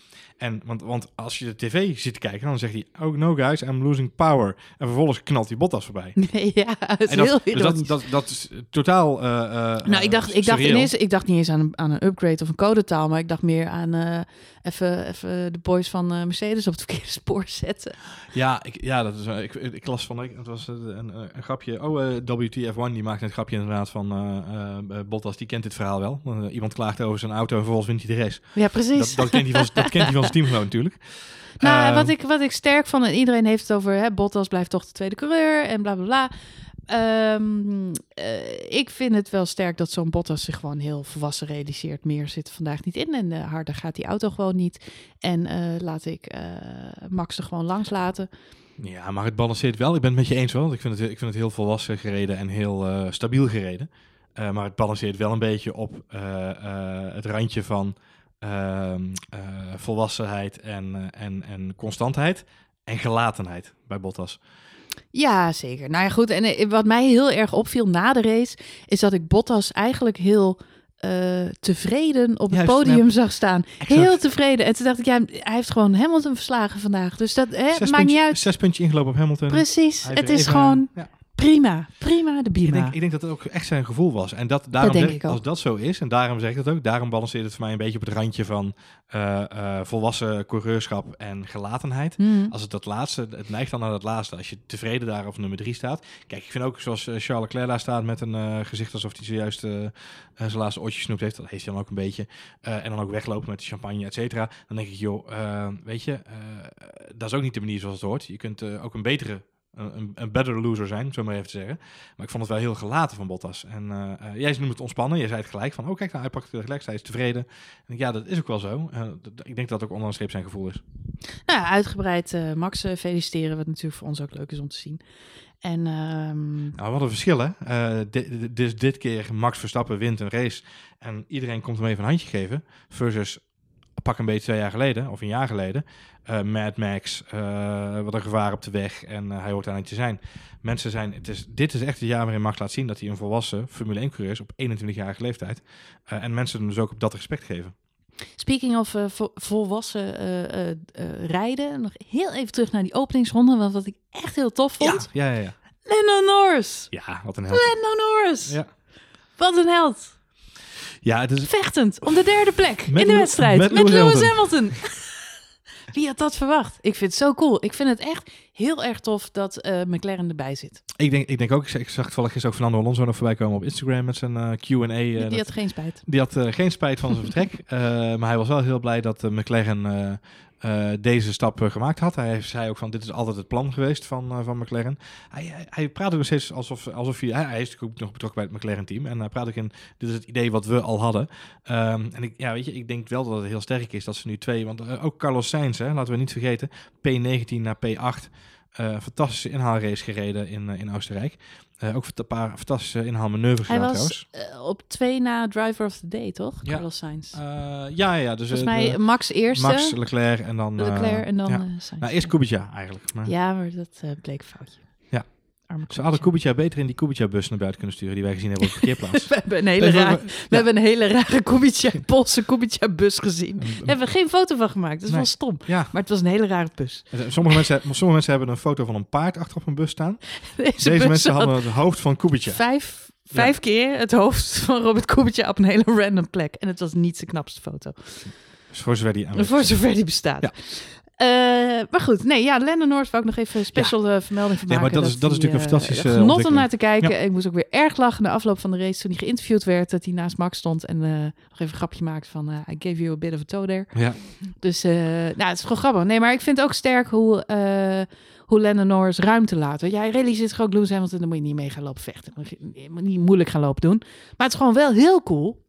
En, want, want als je de tv zit te kijken, dan zegt hij... Oh no guys, I'm losing power. En vervolgens knalt die Bottas voorbij. Nee, ja, het is En dat, heel dus dat, dat, dat is totaal... eh, eh, Nou, ik dacht, ik dacht ineens, ik dacht niet eens aan een, aan een upgrade of een codetaal, maar ik dacht meer aan eh, even, even de boys van Mercedes op het verkeerde spoor zetten. Ja, ik, ja dat is, ik, ik las van het was een, een, een grapje. Oh, eh, WTF1, die maakt een grapje inderdaad van eh, eh, eh, Bottas, die kent dit verhaal wel. Iemand klaagt over zijn auto en vervolgens wint hij de race. Ja, precies. Dat, dat, kent hij van, dat kent hij van zijn teamgenoot natuurlijk. Nou, en Ehm, wat ik, wat ik sterk vond, en iedereen heeft het over, hè, Bottas blijft toch de tweede coureur en bla bla bla. Ehm, eh, ik vind het wel sterk dat zo'n Bottas zich gewoon heel volwassen realiseert. Meer zit er vandaag niet in en eh, harder gaat die auto gewoon niet. En laat ik Max er gewoon langs laten. Ja, maar het balanceert wel. Ik ben het met je eens wel. Ik vind het, ik vind het heel volwassen gereden en heel eh, stabiel gereden. Eh, maar het balanceert wel een beetje op eh, het randje van ehm, eh, volwassenheid en, en, en constantheid. En gelatenheid bij Bottas. Ja, zeker. Nou ja, goed. En wat mij heel erg opviel na de race, is dat ik Bottas eigenlijk heel eh, tevreden op het podium zag staan. Exact. Heel tevreden. En toen dacht ik, ja, hij heeft gewoon Hamilton verslagen vandaag. Dus dat hè, maakt niet puntje- uit. Zes puntjes ingelopen op Hamilton. Precies. Hij Het is even- gewoon ja. Prima, prima, de Bima. Ik denk, ik denk dat het ook echt zijn gevoel was. En dat, daarom denk zeg ik ik, ook. als dat zo is, en daarom zeg ik dat ook, daarom balanceert het voor mij een beetje op het randje van eh, eh, volwassen coureurschap en gelatenheid. Hmm. Als het dat laatste, het neigt dan naar dat laatste. Als je tevreden daar op nummer drie staat. Kijk, ik vind ook zoals eh, Charles Leclerc daar staat met een gezicht alsof hij zojuist zijn laatste oortje snoept heeft. Dat heeft hij dan ook een beetje. En dan ook weglopen met de champagne, et cetera. Dan denk ik, joh, weet je, dat is ook niet de manier zoals het hoort. Je kunt ook een betere een, een- better loser zijn, zo maar even te zeggen. Maar ik vond het wel heel gelaten van Bottas. En eh, eh, jij noemt het ontspannen. Jij zei het gelijk van, oh kijk, nou, hij pakt het gelijk, hij is tevreden. En ik, ja, dat is ook wel zo. Eh, ik denk dat het ook onder een zijn gevoel is. Nou, ja, uitgebreid Max feliciteren, wat natuurlijk voor ons ook leuk is om te zien. En ehm, Nou, wat een verschil, hè? Di- dus dit keer Max Verstappen wint een race en iedereen komt hem even een handje geven. Versus pak een beetje twee jaar geleden, of een jaar geleden. eh, Mad Max, eh, wat een gevaar op de weg en eh, hij hoort daar niet te zijn. Mensen zijn, het is, dit is echt het jaar waarin Max laat zien dat hij een volwassen Formule 1-coureur is op 21-jarige leeftijd. En mensen hem dus ook op dat respect geven. speaking of vo- volwassen rijden, nog heel even terug naar die openingsronde, want wat ik echt heel tof vond. Ja, ja, ja. Lando Norris! Ja, wat een held. Lando Norris! Ja. Wat een held! Ja, het is, Vechtend om de derde plek Met in de wedstrijd met met, Lewis Lewis Hamilton. Wie had dat verwacht? Ik vind het zo cool. Ik vind het echt heel erg tof dat eh, McLaren erbij zit. ik, denk, ik denk ook, ik zag- toevallig gisteren ook Fernando Alonso nog voorbij komen op Instagram met zijn eh, Q&A. eh, Die, die dat- had geen spijt. Die had geen spijt van zijn vertrek. maar hij was wel heel blij dat uh, McLaren eh, deze stap eh, gemaakt had. Hij zei ook van dit is altijd het plan geweest van, eh, van McLaren. Hij, hij, praat ook nog steeds alsof, alsof hij, hij, is ook nog betrokken bij het McLaren team. En hij praat ook in, dit is het idee wat we al hadden. Ehm, en ik, ja, weet je, ik denk wel dat het heel sterk is dat ze nu twee, want ook Carlos Sainz, hè, laten we niet vergeten, P19 naar P8. Eh, fantastische inhaalrace gereden in, eh, in Oostenrijk. Eh, ook een paar fantastische inhaalmanoeuvres Hij gedaan was op twee na driver of the day, toch? Ja. Carlos Sainz. Eh, ja, ja, dus Volgens mij de- Max eerste, Max, Leclerc en dan... Leclerc en dan ja. Sainz. Nou, eerst Kubica eigenlijk. Maar Ja, maar dat bleek een foutje. Arme Ze hadden Kubica. Beter in die Kubica-bus naar buiten kunnen sturen die wij gezien hebben op de parkeerplaats. We hebben een hele, rare, we ja. hebben een hele rare Kubica, Poolse Kubica-bus gezien. Daar hebben we geen foto van gemaakt. Dat is Nee. wel stom. Ja, Maar het was een hele rare bus. sommige mensen, sommige mensen hebben een foto van een paard achter op een bus staan. Deze, mensen had hadden het hoofd van Kubica. vijf, vijf keer het hoofd van Robert Kubica op een hele random plek. En het was niet zijn knapste foto. Dus voor zover die Voor zover die bestaat. Ja. Eh, maar goed, nee, ja, Lennon North wou ik nog even special eh, vermelding van Nee, maar maken. dat is- dat is natuurlijk een eh, fantastische Genot om naar te kijken. Ik moest ook weer erg lachen na afloop van de race toen hij geïnterviewd werd. Dat hij naast Max stond en nog even een grapje maakte van... I gave you a bit of a toe there. Ja, Dus nou, het is gewoon grappig. Nee, maar ik vind het ook sterk hoe, hoe Lennon Norris ruimte laat. Jij realiseert zich ook Lewis Hamilton, dan moet je niet mee gaan lopen vechten. Dan moet je- je moet niet moeilijk gaan lopen doen. Maar het is gewoon wel heel cool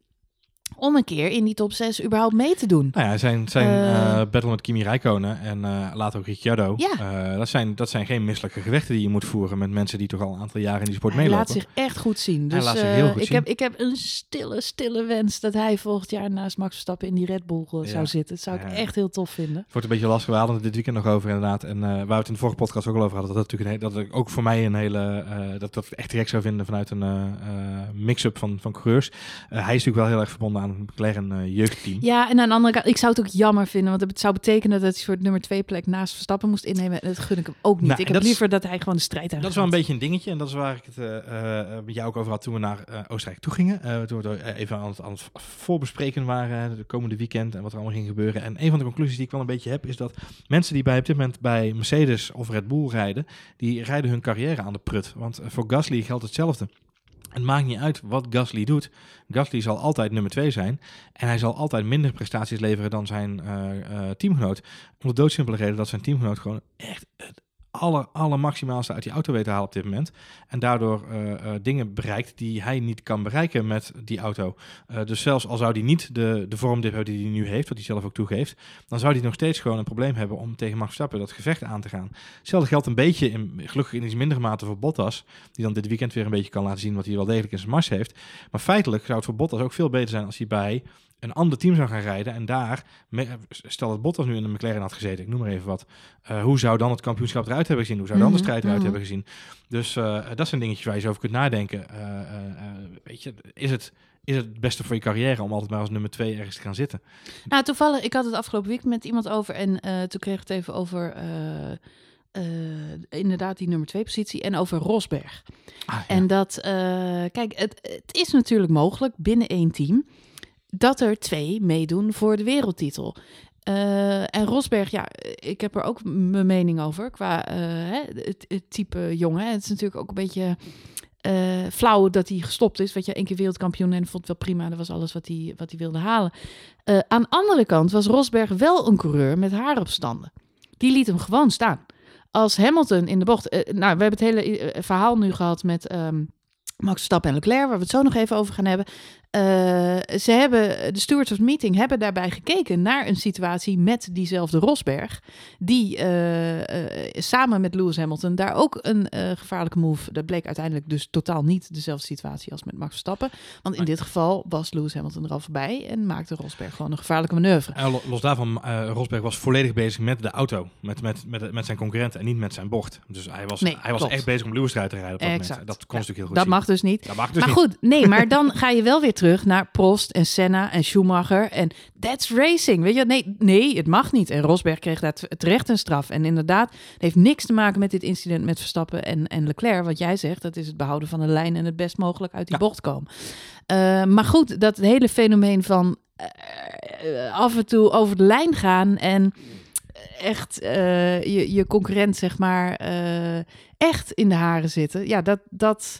om een keer in die top 6 überhaupt mee te doen. nou ja, zijn, zijn Eh. eh, battle met Kimi Räikkönen en eh, later ook Ricciardo. Ja. dat, zijn, dat zijn geen misselijke gevechten die je moet voeren met mensen die toch al een aantal jaren in die sport Hij meelopen. laat zich echt goed zien. Dus laat zich heel goed ik, zien. Heb, ik heb een stille, stille wens dat hij volgend jaar naast Max Verstappen in die Red Bull Ja. zou zitten. Dat zou ik Ja. echt heel tof vinden. Het wordt een beetje lastig. We hadden het dit weekend nog over inderdaad. En waar we het in de vorige podcast ook al over hadden. Dat, dat, natuurlijk een, dat ik ook voor mij een hele... dat dat echt direct zou vinden vanuit een mix-up van, van coureurs. Hij is natuurlijk wel heel erg verbonden aan het McLaren eh, jeugdteam. Ja, en aan de andere kant, ik zou het ook jammer vinden, want het zou betekenen dat hij voor het nummer twee plek naast Verstappen moest innemen. En dat gun ik hem ook niet. Nou, ik heb dat is- liever dat hij gewoon de strijd aan Dat is wel een beetje een dingetje. En dat is waar ik het eh, eh, met jou ook over had toen we naar eh, Oostenrijk toe gingen. Toen we er even aan het, aan het voorbespreken waren de komende weekend en wat er allemaal ging gebeuren. En een van de conclusies die ik wel een beetje heb is dat mensen die bij op dit moment bij Mercedes of Red Bull rijden, die rijden hun carrière aan de prut. Want voor Gasly geldt hetzelfde. Het maakt niet uit wat Gasly doet. Gasly zal altijd nummer 2 zijn. En hij zal altijd minder prestaties leveren dan zijn eh, eh, teamgenoot. Om de doodsimpele reden dat zijn teamgenoot gewoon echt het aller, aller maximaalste uit die auto weet te halen op dit moment. En daardoor eh, eh, dingen bereikt die hij niet kan bereiken met die auto. Eh, dus zelfs al zou hij niet de, de vormdip hebben die hij nu heeft, wat hij zelf ook toegeeft, dan zou hij nog steeds gewoon een probleem hebben om tegen Max Verstappen dat gevecht aan te gaan. Hetzelfde geldt een beetje, in, gelukkig in iets mindere mate voor Bottas, die dan dit weekend weer een beetje kan laten zien wat hij wel degelijk in zijn mars heeft. Maar feitelijk zou het voor Bottas ook veel beter zijn als hij bij een ander team zou gaan rijden en daar, stel dat Bottas nu in een McLaren had gezeten, ik noem maar even wat, eh, hoe zou dan het kampioenschap eruit hebben gezien? Hoe zou dan de Mhm, strijd eruit mhm. hebben gezien? Dus eh, dat zijn dingetjes waar je zo over kunt nadenken. Eh, weet je, is het, is het het beste voor je carrière om altijd maar als nummer twee ergens te gaan zitten? Nou, toevallig, ik had het afgelopen week met iemand over en toen kreeg ik het even over inderdaad die nummer twee positie en over Rosberg. Ah, ja. En dat, kijk, het, het is natuurlijk mogelijk binnen één team dat er twee meedoen voor de wereldtitel. Eh, en Rosberg, ja, ik heb er ook mijn mening over qua eh, hè, het, type jongen. Het is natuurlijk ook een beetje eh, flauw dat hij gestopt is. Weet je, één keer wereldkampioen en vond wel prima. Dat was alles wat hij, wat hij wilde halen. Aan de andere kant was Rosberg wel een coureur met haaropstanden. Die liet hem gewoon staan. Als Hamilton in de bocht... nou, we hebben het hele verhaal nu gehad met... ehm, Max Verstappen en Leclerc, waar we het zo nog even over gaan hebben. Eh, ze hebben, de stewards of meeting hebben daarbij gekeken naar een situatie met diezelfde Rosberg. Die eh, eh, samen met Lewis Hamilton daar ook een gevaarlijke move. Dat bleek uiteindelijk dus totaal niet dezelfde situatie als met Max Verstappen. Want in dit geval was Lewis Hamilton er al voorbij en maakte Rosberg gewoon een gevaarlijke manoeuvre. Los daarvan, Rosberg was volledig bezig met de auto. Met, met, met, met zijn concurrent en niet met zijn bocht. Dus hij was, Nee, hij was klopt. echt bezig om Lewis eruit te rijden op dat Exact. moment. Dat kon Ja, natuurlijk heel goed Dat zien. mag dus niet. Dat mag dus maar niet. goed, nee, maar dan ga je wel weer terug naar Prost en Senna en Schumacher. En that's racing. Weet je, nee, nee, het mag niet. En Rosberg kreeg daar terecht een straf. En inderdaad, het heeft niks te maken met dit incident met Verstappen en, en Leclerc. Wat jij zegt, dat is het behouden van de lijn en het best mogelijk uit die Ja. bocht komen. Eh, maar goed, dat hele fenomeen van eh, af en toe over de lijn gaan en echt eh, je, je concurrent, zeg maar, echt in de haren zitten. Ja, dat, dat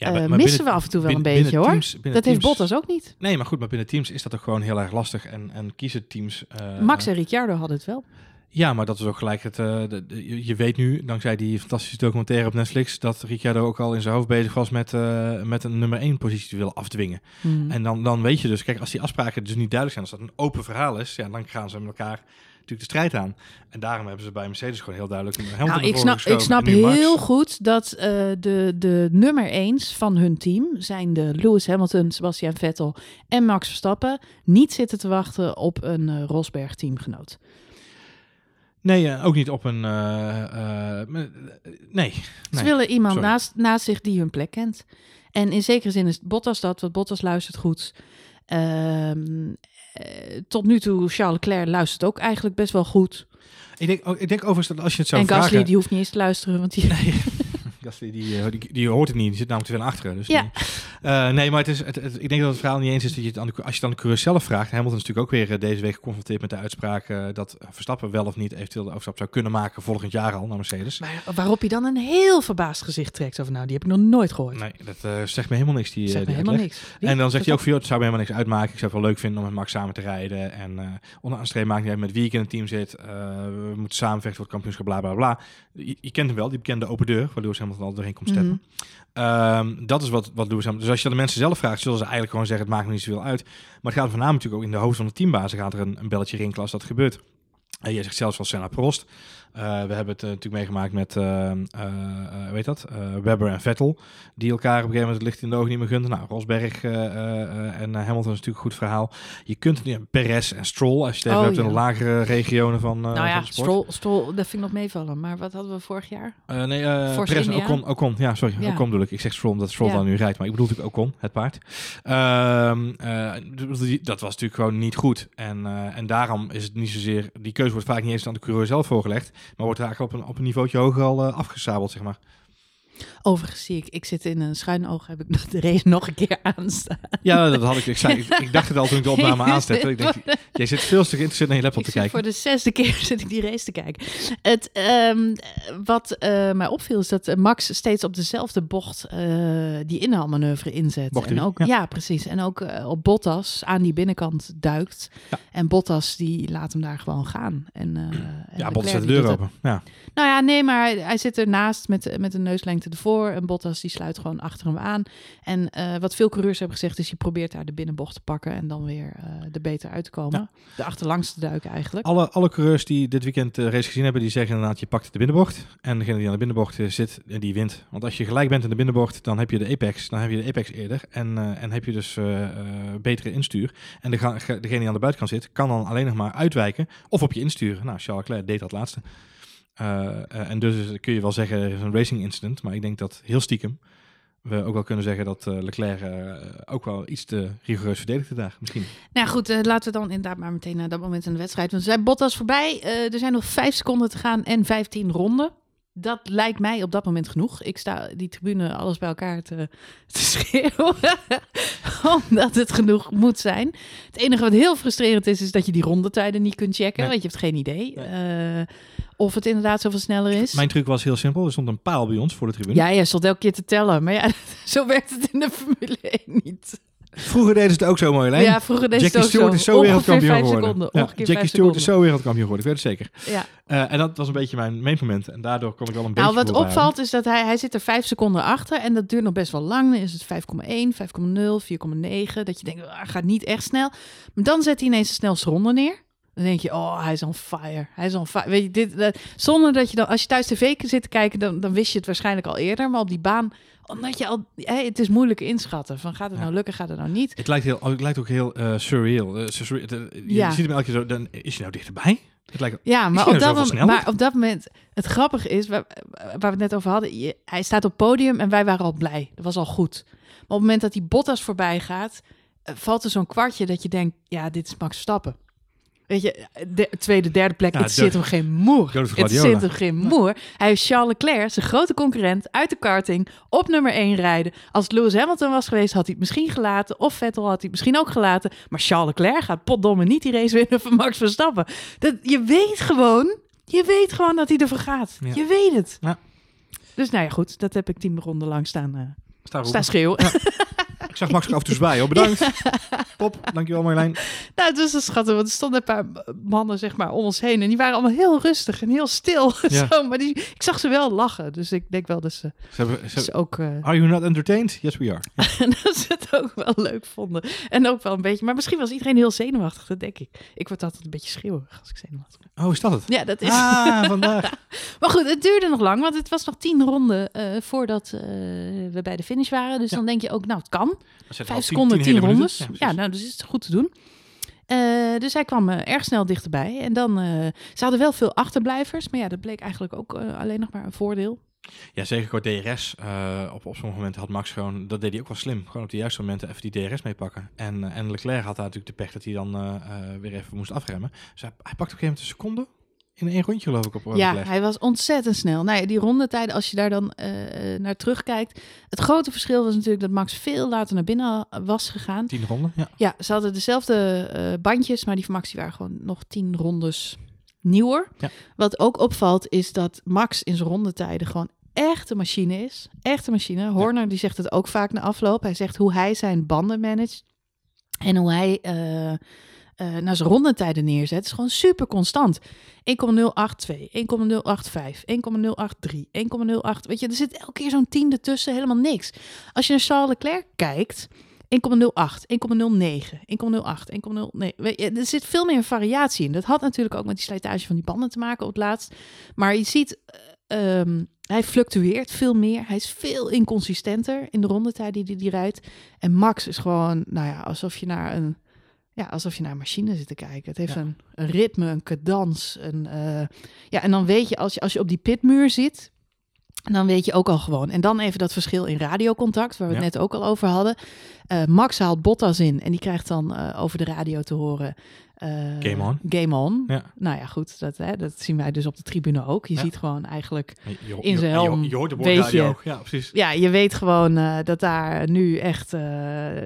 Ja, eh, maar missen binnen- we af en toe wel binnen- een beetje hoor. teams- dat heeft Bottas ook niet. Nee, maar goed, maar binnen teams is dat toch gewoon heel erg lastig. En, en kiezen teams... eh, Max en Ricciardo hadden het wel. Ja, maar dat is ook gelijk het. eh, de- de- je- weet nu, dankzij die fantastische documentaire op Netflix, dat Ricciardo ook al in zijn hoofd bezig was met, met een nummer 1 positie te willen afdwingen. Hmm. En dan, dan weet je dus, kijk, als die afspraken dus niet duidelijk zijn, als dat een open verhaal is, ja, dan gaan ze met elkaar natuurlijk de strijd aan. En daarom hebben ze bij Mercedes gewoon heel duidelijk een Hamilton Nou, ik snap, ik snap Max. heel goed dat eh, de, de nummer 1 van hun team zijn de Lewis Hamilton, Sebastian Vettel en Max Verstappen niet zitten te wachten op een eh, Rosberg teamgenoot. Nee, eh, ook niet op een. eh, nee. Ze nee. willen iemand sorry. naast, naast zich die hun plek kent. En in zekere zin is Bottas dat, want Bottas luistert goed. Ehm, eh, tot nu toe, Charles Leclerc luistert ook eigenlijk best wel goed. Ik denk, ik denk overigens dat als je het zou en Gasly, vragen... die hoeft niet eens te luisteren, want die... Gasly, die, eh, die, die hoort het niet. Die zit namelijk te veel achteren. Dus Ja. die- Eh, nee, maar het is, het, het- ik denk dat het verhaal niet eens is dat je het aan de, als je aan de coureur zelf vraagt. Hamilton is natuurlijk ook weer eh, deze week geconfronteerd met de uitspraak dat Verstappen wel of niet eventueel de overstap zou kunnen maken volgend jaar al naar Mercedes. Maar waarop je dan een heel verbaasd gezicht trekt. Over nou, die heb ik nog nooit gehoord. Nee, dat zegt me helemaal niks. Die, Zeg me die helemaal niks. En dan zegt hij ook van, het zou me helemaal niks uitmaken. Ik zou het wel leuk vinden om met Max samen te rijden. En eh onder streep maakt niet uit met wie ik in het team zit. Eh, we moeten samenvechten voor het kampioenschap, bla bla bla. Je, je kent hem wel, die bekende open deur, waar Lewis Hamilton al doorheen komt steppen. Mhm. Ehm, dat is wat, wat Lewis. Dus als je dat de mensen zelf vraagt, zullen ze eigenlijk gewoon zeggen, het maakt me niet zoveel uit. Maar het gaat voornamelijk natuurlijk ook in de hoofd van de teambazen gaat er een, een belletje rinkelen als dat gebeurt. En je zegt zelfs wel Senna Prost. Eh, we hebben het eh, natuurlijk meegemaakt met, eh, eh, weet dat, Webber en Vettel. Die elkaar op een gegeven moment het licht in de ogen niet meer gunden. Nou, Rosberg en Hamilton is natuurlijk een goed verhaal. Je kunt het niet, Perez en Stroll, als je het Oh, hebt in de lagere regionen van, nou van ja, de sport. Stroll, Stroll, dat vind ik nog meevallen. Maar wat hadden we vorig jaar? Nee, Perez en? Ocon, Ocon. Ja, sorry. Ja. Ocon bedoel ik. Ik zeg Stroll omdat Stroll dan nu rijdt. Maar ik bedoel natuurlijk Ocon, het paard. Ehm, eh, dat was natuurlijk gewoon niet goed. En, en daarom is het niet zozeer... Die keuze wordt vaak niet eens aan de coureur zelf voorgelegd. Maar wordt eigenlijk op een, op een niveautje hoger al eh, afgesabeld, zeg maar. Overigens zie ik, ik zit in een schuin oog, heb ik nog de race nog een keer aanstaan. Ja, dat had ik. Ik, zei, ik, ik dacht het al toen ik de opname aanzette. Ik denk, jij zit veel te geïnteresseerd naar je laptop Ik te kijken. voor de zesde keer zit ik die race te kijken. Het, ehm, wat eh, mij opviel is dat eh, Max steeds op dezelfde bocht eh, die inhaalmanoeuvre inzet. Bocht en ook, ja. ja. precies. En ook op Bottas aan die binnenkant duikt. Ja. En Bottas die laat hem daar gewoon gaan. En, en Ja, Bottas zet de deur open. Ja. Nou ja, nee, maar hij, hij zit ernaast met, met een neuslengte ervoor. En Bottas die sluit gewoon achter hem aan. En eh, wat veel coureurs hebben gezegd is, je probeert daar de binnenbocht te pakken en dan weer eh er beter uit te komen. De achterlangs te duiken eigenlijk. Alle, alle coureurs die dit weekend de race gezien hebben, die zeggen inderdaad, je pakt de binnenbocht. En degene die aan de binnenbocht eh, zit, eh, die wint. Want als je gelijk bent in de binnenbocht, dan heb je de apex. Dan heb je de apex eerder. En, eh, en heb je dus eh, eh, betere instuur. En de, degene die aan de buitenkant zit, kan dan alleen nog maar uitwijken. Of op je insturen. Nou, Charles Leclerc deed dat laatste. Eh, eh, en dus kun je wel zeggen, er is een racing incident. Maar ik denk dat heel stiekem we ook wel kunnen zeggen dat eh, Leclerc ook wel iets te rigoureus verdedigde daar. Misschien. Nou goed, laten we dan inderdaad maar meteen naar dat moment in de wedstrijd. Want we zijn Bottas voorbij. Er zijn nog vijf seconden te gaan en 15 ronden. dat lijkt mij op dat moment genoeg. Ik sta die tribune alles bij elkaar te, te schreeuwen. omdat het genoeg moet zijn. Het enige wat heel frustrerend is, is dat je die rondetijden niet kunt checken. Nee. Want je hebt geen idee of het inderdaad zoveel sneller is. Mijn truc was heel simpel. Er stond een paal bij ons voor de tribune. Ja, jij stond elke keer te tellen. Maar ja, zo werkt het in de Formule 1 niet. Vroeger deden ze het ook zo mooi, Lijn. Ja, vroeger deed het Jackie ook Stewart zo. is zo wereldkampioen geworden. Ja, Jackie Stewart is zo wereldkampioen geworden, ik weet het zeker. Ja. Eh, en dat was een beetje mijn meetmoment. En daardoor kom ik wel een Nou, beetje wat opvalt is dat hij, hij zit er vijf seconden achter. En dat duurt nog best wel lang. Dan is het 5,1, 5,0, 4,9. Dat je denkt, ah, gaat niet echt snel. Maar dan zet hij ineens de snelste ronde neer. Dan denk je, oh, hij is on fire. Hij is on fire. Weet je, dit, eh, zonder dat je dan, als je thuis tv zit te kijken, dan, dan wist je het waarschijnlijk al eerder. Maar op die baan, omdat je al, het is moeilijk inschatten. Van gaat het Ja. nou lukken, gaat het nou niet? Het lijkt, heel, het lijkt ook heel eh, surreal. Eh, surreal. De- Je Ja. ziet hem elke keer zo. Dan is hij nou dichterbij? Het lijkt, Ja, maar hij op, nou dat moment, maar op dat moment, het grappige is, waar, waar we het net over hadden, je- hij staat op podium en wij waren al blij. Dat was al goed. Maar op het moment dat die Bottas voorbij gaat, eh, valt er zo'n kwartje dat je denkt, ja, dit is Max Verstappen. Weet je, de tweede, derde plek, Ja, het zit hem geen moer. Het Guardiola. zit hem geen moer. Hij is Charles Leclerc, zijn grote concurrent, uit de karting, op nummer 1 rijden. Als het Lewis Hamilton was geweest, had hij het misschien gelaten. Of Vettel had hij het misschien ook gelaten. Maar Charles Leclerc gaat potdomme niet die race winnen van Max Verstappen. Dat, je weet gewoon, je weet gewoon dat hij ervoor gaat. Ja. Je weet het. Ja. Dus nou ja, goed, dat heb ik tien ronden lang staan, Sta roepen. staan schreeuwen. Ik zag Max er af en toe bij. hoor. Bedankt. Pop, dankjewel Marjolein. Nou, het was een schattig, want er stonden een paar mannen zeg maar om ons heen. En die waren allemaal heel rustig en heel stil. Ja. Zo, maar die, ik zag ze wel lachen. Dus ik denk wel dat ze, Ze hebben, ze ze ook... eh, Are you not entertained? Yes, we are. En dat ze het ook wel leuk vonden. En ook wel een beetje. Maar misschien was iedereen heel zenuwachtig, dat denk ik. Ik word altijd een beetje schreeuwig als ik zenuwachtig ben. Oh, is dat het? Ja, dat is. Ah, vandaag. Maar goed, het duurde nog lang, want het was nog tien ronden eh, voordat eh, we bij de finish waren. Dus Ja. dan denk je ook, nou, het kan. Vijf seconden, tien tien, rondes. Ja, nou, dus is het goed te doen. Eh, dus hij kwam eh, erg snel dichterbij. En dan, eh, ze hadden wel veel achterblijvers. Maar ja, dat bleek eigenlijk ook alleen nog maar een voordeel. Ja, zeker qua DRS. op, op sommige momenten had Max gewoon, dat deed hij ook wel slim. Gewoon op de juiste momenten even die DRS meepakken. En, en Leclerc had daar natuurlijk de pech dat hij dan weer even moest afremmen. Dus hij, hij pakte op een gegeven moment een seconde in één rondje geloof ik op eh, Ja, hij was ontzettend snel. Nou ja, die rondetijden, als je daar dan eh, naar terugkijkt. Het grote verschil was natuurlijk dat Max veel later naar binnen was gegaan. Tien ronden, ja. Ja, ze hadden dezelfde eh, bandjes, maar die van Max die waren gewoon nog tien rondes nieuwer. Ja. Wat ook opvalt is dat Max in zijn rondetijden gewoon echt een machine is. Echt een machine. Horner die zegt het ook vaak na afloop. Hij zegt hoe hij zijn banden managt en hoe hij eh, eh, naar zijn rondetijden neerzet. is gewoon super constant. 1,082, 1,085, 1,083, 1,08. Weet je, er zit elke keer zo'n tiende tussen, helemaal niks. Als je naar Charles Leclerc kijkt, 1,08, 1,09, 1,08, 1,09. Weet je, Er zit veel meer variatie in. Dat had natuurlijk ook met die slijtage van die banden te maken op het laatst. Maar je ziet, eh, ehm, hij fluctueert veel meer. Hij is veel inconsistenter in de rondetijd die hij rijdt. En Max is gewoon, nou ja, alsof je naar een, ja, alsof je naar een machine zit te kijken. Het heeft Ja. een, een ritme, een cadans. Een, eh, ja, en dan weet je, als je, als je op die pitmuur zit, dan weet je ook al gewoon. En dan even dat verschil in radiocontact, waar we het Ja. net ook al over hadden. Eh, Max haalt Bottas in en die krijgt dan eh, over de radio te horen. eh, Game on. Game on. Ja. Nou ja, goed, dat, hè, dat zien wij dus op de tribune ook. Je Ja. ziet gewoon eigenlijk Je- In zijn je- je- helm Je, hoort de weet. Ja, precies. ja, je weet gewoon dat daar nu echt,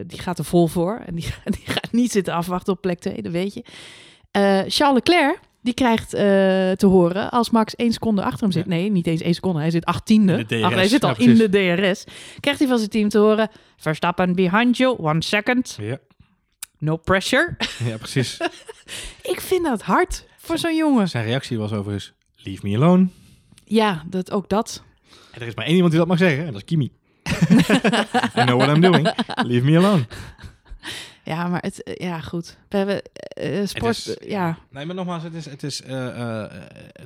die gaat er vol voor. En die, die gaat niet zitten afwachten op plek 2, dat weet je. Charles Leclerc, die krijgt eh, te horen als Max één seconde achter hem zit. Ja. Nee, niet eens één seconde, hij zit achttiende. Ach, hij zit al in de DRS. Krijgt hij van zijn team te horen, Verstappen behind you, one second, Ja, no pressure. ja precies. Ik vind dat hard voor zo'n jongen. Zijn reactie was overigens, leave me alone. Ja, dat, ook dat. En er is maar één iemand die dat mag zeggen, en dat is Kimi. I know what I'm doing. Leave me alone. Ja, maar het, eh, ja, goed. We hebben eh, sport, is- eh, ja. Nee, maar nogmaals, het, is, het, is,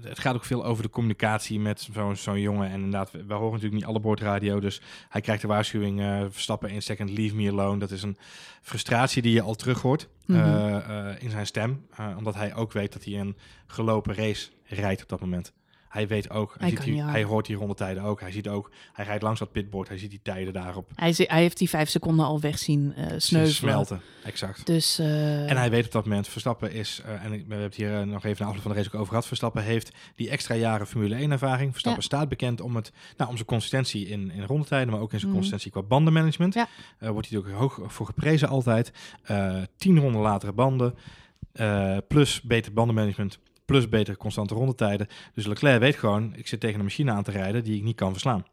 het- gaat ook veel over de communicatie met zo'n zo'n jongen. En inderdaad, we, we horen natuurlijk niet alle boordradio. Dus hij krijgt de waarschuwing, Verstappen één second, leave me alone. Dat is een frustratie die je al terug hoort Mhm. in zijn stem. omdat hij ook weet dat hij een gelopen race rijdt op dat moment. Hij weet ook, hij, Hij ziet die, hij hoort die rondetijden ook. Hij ziet ook, hij rijdt langs dat pitboard, hij ziet die tijden daarop Hij, zi- hij heeft die vijf seconden al wegzien eh sneuvelen. smelten. Exact. Dus, eh, En hij weet op dat moment, Verstappen is, eh, en we hebben het hier nog even na afloop van de race ook over gehad, Verstappen heeft die extra jaren Formule 1 ervaring. Verstappen staat bekend om, het, nou, om zijn consistentie in, in rondetijden, maar ook in zijn Mhm. consistentie qua bandenmanagement. Ja. Wordt hij ook hoog voor geprezen altijd. Tien ronden latere banden, plus beter bandenmanagement, plus betere constante rondetijden. Dus Leclerc weet gewoon, ik zit tegen een machine aan te rijden die ik niet kan verslaan.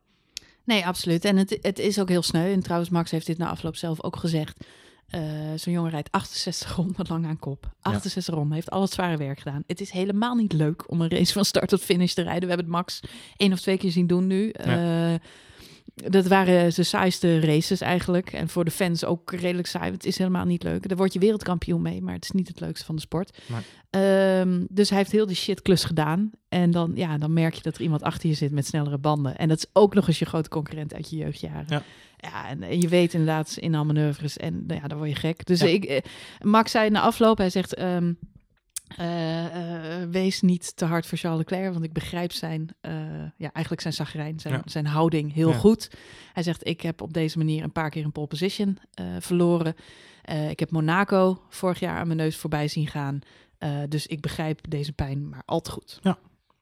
Nee, absoluut. En het, het is ook heel sneu. En trouwens, Max heeft dit na afloop zelf ook gezegd. Eh, Zo'n jongen rijdt 68 ronden lang aan kop. 68 ronden, heeft al het zware werk gedaan. Het is helemaal niet leuk om een race van start tot finish te rijden. We hebben het Max één of twee keer zien doen nu. Eh, dat waren de saaiste races eigenlijk. En voor de fans ook redelijk saai. Het is helemaal niet leuk. Daar word je wereldkampioen mee, maar het is niet het leukste van de sport. Ehm, dus hij heeft heel die shitklus gedaan. En dan, ja, dan merk je dat er iemand achter je zit met snellere banden. En dat is ook nog eens je grote concurrent uit je jeugdjaren. Ja. Ja, en, en je weet inderdaad in al manoeuvres. En nou ja, dan word je gek. Dus Ja. ik, eh, Max zei na afloop, hij zegt... ehm, eh, eh, wees niet te hard voor Charles Leclerc, want ik begrijp zijn, eh, ja, eigenlijk zijn zagrijn, zijn, Ja. zijn houding heel Ja. goed. Hij zegt, ik heb op deze manier een paar keer een pole position verloren. Ik heb Monaco vorig jaar aan mijn neus voorbij zien gaan. Dus ik begrijp deze pijn maar al te goed. Nou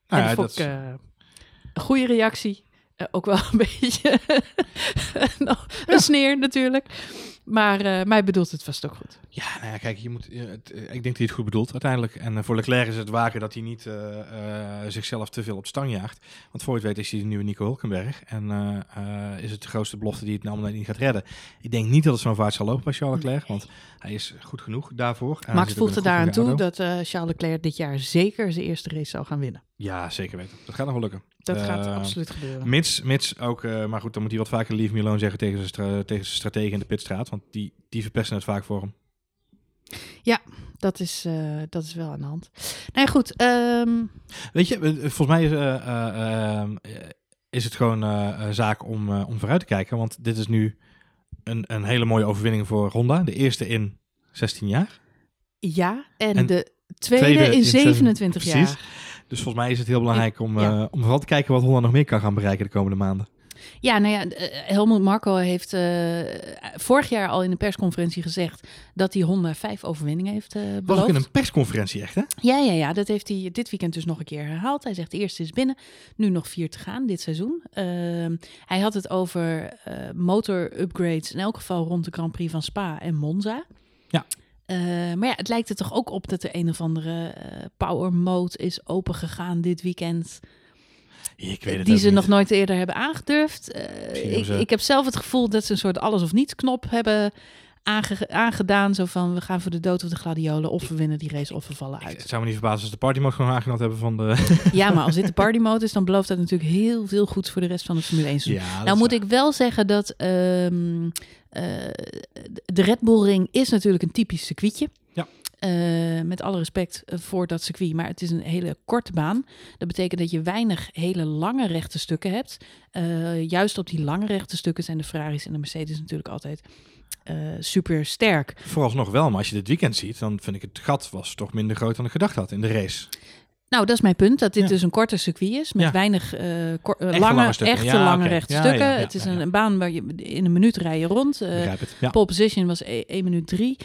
en ja, dat vond dat ik een goede reactie. Ook wel een beetje nou, een sneer natuurlijk. Maar eh mij bedoelt het vast ook goed. Ja, nou ja, kijk, je moet, eh, het, eh, ik denk dat hij het goed bedoelt uiteindelijk. En voor Leclerc is het waken dat hij niet eh, eh, zichzelf te veel op stang jaagt. Want voor je het weet is hij de nieuwe Nico Hulkenberg. En eh, eh, is het de grootste belofte die het nou niet gaat redden. Ik denk niet dat het zo'n vaart zal lopen bij Charles Leclerc. Want hij is goed genoeg daarvoor. Max voegde daaraan toe auto. dat eh, Charles Leclerc dit jaar zeker zijn eerste race zou gaan winnen. Ja, zeker weten. Dat gaat nog wel lukken. Dat gaat absoluut gebeuren. Mits, mits ook, eh, maar goed, dan moet hij wat vaker leave me alone zeggen tegen zijn, tegen zijn stratege in de pitstraat. Want die, die verpesten het vaak voor hem. Dat is, eh, dat is wel aan de hand. Nou ja, goed. ehm, Weet je, eh, volgens mij is, eh, eh, eh, is het gewoon eh, zaak om, om vooruit te kijken. Want dit is nu een, een hele mooie overwinning voor Honda. De eerste in 16 jaar. ja, en, En de tweede, tweede in in 27 precies. jaar. Dus volgens mij is het heel belangrijk om, ja. om vooral te kijken wat Honda nog meer kan gaan bereiken de komende maanden. Ja, nou ja, eh, Helmut Marko heeft eh, vorig jaar al in de persconferentie gezegd dat hij Honda vijf overwinningen heeft eh Was ook beloofd. in een persconferentie echt, hè? Ja, ja, ja, dat heeft hij dit weekend dus nog een keer herhaald. Hij zegt de eerste is binnen, nu nog vier te gaan dit seizoen. Ehm, hij had het over eh, motor upgrades, in elk geval rond de Grand Prix van Spa en Monza. Ja. Eh, maar ja, het lijkt er toch ook op dat er een of andere power mode is opengegaan dit weekend. Ik weet het die ze niet. nog nooit eerder hebben aangedurfd. Eh, ik, ik heb zelf het gevoel dat ze een soort alles of niets knop hebben aange- aangedaan. Zo van, we gaan voor de dood of de gladiolen. Of we winnen die race of we vallen uit. Het zou me niet verbazen als de party mode gewoon aangemeld hebben van de... Ja, maar als dit de party mode is, dan belooft dat natuurlijk heel veel goeds voor de rest van de Formule 1 seizoen. Ja, dat nou moet waar. ik wel zeggen dat ehm, eh, de Red Bull Ring is natuurlijk een typisch circuitje. Eh, met alle respect eh, voor dat circuit, maar het is een hele korte baan. Dat betekent dat je weinig hele lange rechte stukken hebt. Eh, juist op die lange rechte stukken zijn de Ferraris en de Mercedes natuurlijk altijd eh, super sterk. Vooralsnog wel, maar als je dit weekend ziet, dan vind ik het gat was toch minder groot dan ik gedacht had in de race. Nou, dat is mijn punt. Dat dit Ja. dus een korter circuit is. Met Ja. weinig eh, kor- eh, Echte lange, lange stukken. echte Ja, lange oké. rechte Ja, stukken. ja, ja, het is ja, een, ja. een baan waar je in een minuut rij je rond. Eh. Ja. Pole position was 1 minuut 3.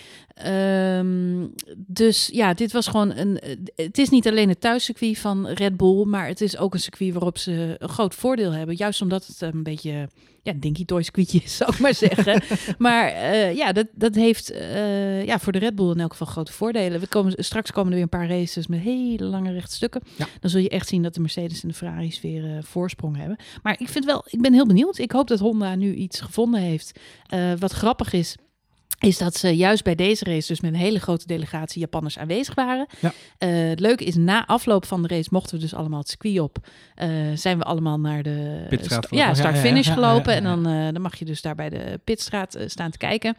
dus ja, dit was gewoon een. eh, Het is niet alleen het thuiscircuit van Red Bull, maar het is ook een circuit waarop ze een groot voordeel hebben. Juist omdat het een beetje. Ja, dinky toy circuitje is, zou ik maar zeggen. maar eh, ja, dat, dat heeft eh, ja, voor de Red Bull in elk geval grote voordelen. We komen, straks komen er weer een paar races met hele lange rechte stukken. Ja. Dan zul je echt zien dat de Mercedes en de Ferraris weer eh, voorsprong hebben. Maar ik vind wel, ik ben heel benieuwd. Ik hoop dat Honda nu iets gevonden heeft. Wat grappig is, is dat ze juist bij deze race dus met een hele grote delegatie Japanners aanwezig waren. Ja. Eh, het leuke is, na afloop van de race mochten we dus allemaal het circuit op. Eh, zijn we allemaal naar de sta- ja, start-finish gelopen. En dan, eh, dan mag je dus daar bij de pitstraat staan te kijken.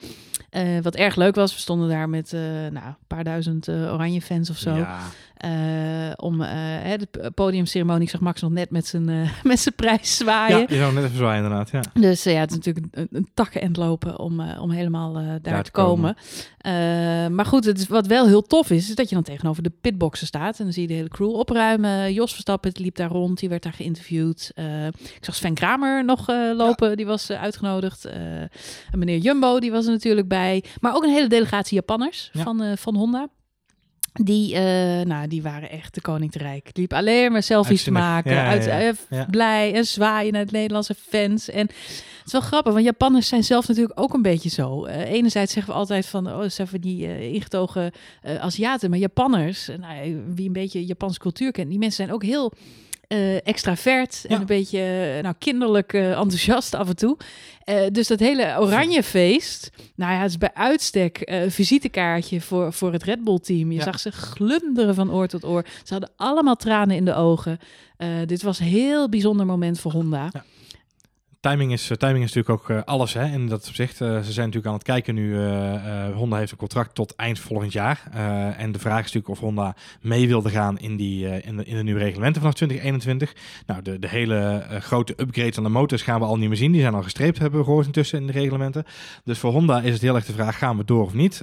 Wat erg leuk was, we stonden daar met nou, een paar duizend oranje fans of zo. Ja. Eh, om eh, hè, de podiumceremonie, ik zag Max nog net met zijn, eh, met zijn prijs zwaaien. Ja, je zou net even zwaaien inderdaad. Ja. Dus ja, het is natuurlijk een, een takkenend lopen om, om helemaal daar, te komen. komen. Maar goed, het is, wat wel heel tof is, is dat je dan tegenover de pitboxen staat. En dan zie je de hele crew opruimen. Jos Verstappen liep daar rond, die werd daar geïnterviewd. Ik zag Sven Kramer nog lopen, die was uitgenodigd. En meneer Jumbo, die was er natuurlijk bij. Maar ook een hele delegatie Japanners Ja. van, van Honda. Die, eh, nou, die waren echt de koning te rijk. Die liep alleen maar selfies te maken. Ja, uit, ja. eh, Ja. Blij en zwaaien naar de Nederlandse fans. En het is wel grappig, want Japanners zijn zelf natuurlijk ook een beetje zo. Eh, enerzijds zeggen we altijd van, oh, dat zijn van die ingetogen Aziaten. Maar Japanners, nou, wie een beetje Japanse cultuur kent, die mensen zijn ook heel eh, extravert en Ja. een beetje eh, nou, kinderlijk eh, enthousiast af en toe. Dus dat hele oranje feest, nou ja, het is bij uitstek een visitekaartje voor, voor het Red Bull team. Je Ja. zag ze glunderen van oor tot oor. Ze hadden allemaal tranen in de ogen. Dit was een heel bijzonder moment voor Honda. Timing is, eh, timing is natuurlijk ook eh, alles. Hè? In dat opzicht, eh, ze zijn natuurlijk aan het kijken nu. Honda heeft een contract tot eind volgend jaar. En de vraag is natuurlijk of Honda mee wilde gaan in, die, in, de, in de nieuwe reglementen vanaf 2021. Nou, de, de hele grote upgrades aan de motors gaan we al niet meer zien. Die zijn al gestreept, hebben we gehoord intussen in de reglementen. Dus voor Honda is het heel erg de vraag, gaan we door of niet?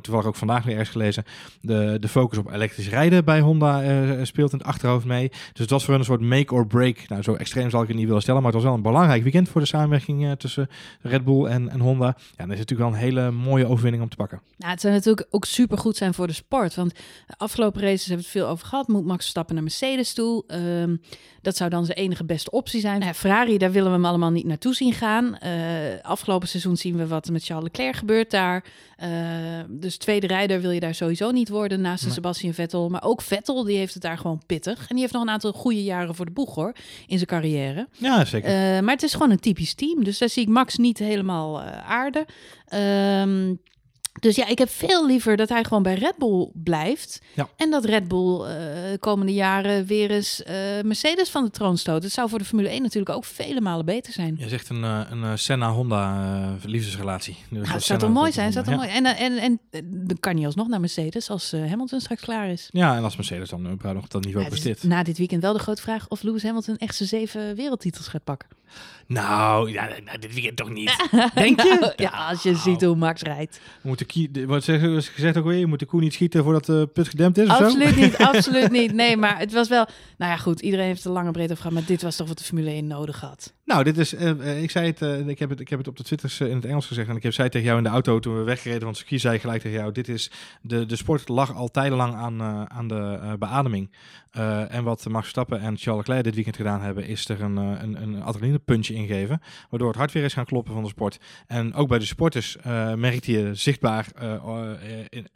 Toevallig ook vandaag weer ergens gelezen. De, de focus op elektrisch rijden bij Honda speelt in het achterhoofd mee. Dus het was voor hun een soort make or break. Nou, zo extreem zal ik het niet willen stellen, maar het was wel een belangrijk weekend voor de samenwerking eh, tussen Red Bull en, en Honda. Ja, dan is het natuurlijk wel een hele mooie overwinning om te pakken. Nou, het zou natuurlijk ook super goed zijn voor de sport. Want de afgelopen races hebben we het veel over gehad. Moet Max stappen naar Mercedes toe? Ehm, dat zou dan zijn enige beste optie zijn. Nou Ferrari, daar willen we hem allemaal niet naartoe zien gaan. Eh, afgelopen seizoen zien we wat er met Charles Leclerc gebeurt daar. Eh, dus tweede rijder wil je daar sowieso niet worden naast Nee. Sebastian Vettel. Maar ook Vettel, die heeft het daar gewoon pittig. En die heeft nog een aantal goede jaren voor de boeg hoor, in zijn carrière. Ja, zeker. Eh, maar het is gewoon een typisch team. Dus daar zie ik Max niet helemaal eh aarde. Ehm, dus ja, ik heb veel liever dat hij gewoon bij Red Bull blijft. Ja. En dat Red Bull eh, de komende jaren weer eens eh, Mercedes van de troon stoot. Het zou voor de Formule 1 natuurlijk ook vele malen beter zijn. Je zegt een, eh, een eh, Senna-Honda eh, liefdesrelatie. Dus Nou, dat het zou toch mooi zijn? Zou mooi? En, en, en, eh, dan kan hij alsnog naar Mercedes als eh, Hamilton straks klaar is. Ja. en als Mercedes dan überhaupt nog op dat niveau Ja, presteert. na dit weekend wel de grote vraag of Lewis Hamilton echt zijn zeven wereldtitels gaat pakken. Nou, ja, nou, dit weekend toch niet. Denk je? Nou, ja, als je ziet hoe Max rijdt. We moeten de- wat je gezegd ook weer? Je moet de koe niet schieten voordat de put gedempt is of zo? Absoluut niet, absoluut niet. Nee, maar het was wel... Nou ja, goed, iedereen heeft er lange breed over gehad, maar dit was toch wat de Formule 1 nodig had. Nou, dit is, eh, eh, ik zei het, eh, ik, heb het, ik heb het op de Twitters in het Engels gezegd. En ik heb zei tegen jou in de auto toen we weggereden van het circuit, zei gelijk tegen jou, dit is, de, de sport lag al tijdenlang aan, aan de beademing. En wat Max Verstappen en Charles Leclerc dit weekend gedaan hebben, is er een, een, een adrenalinepuntje ingeven. Waardoor het hart weer is gaan kloppen van de sport. En ook bij de supporters eh, merkte je zichtbaar in-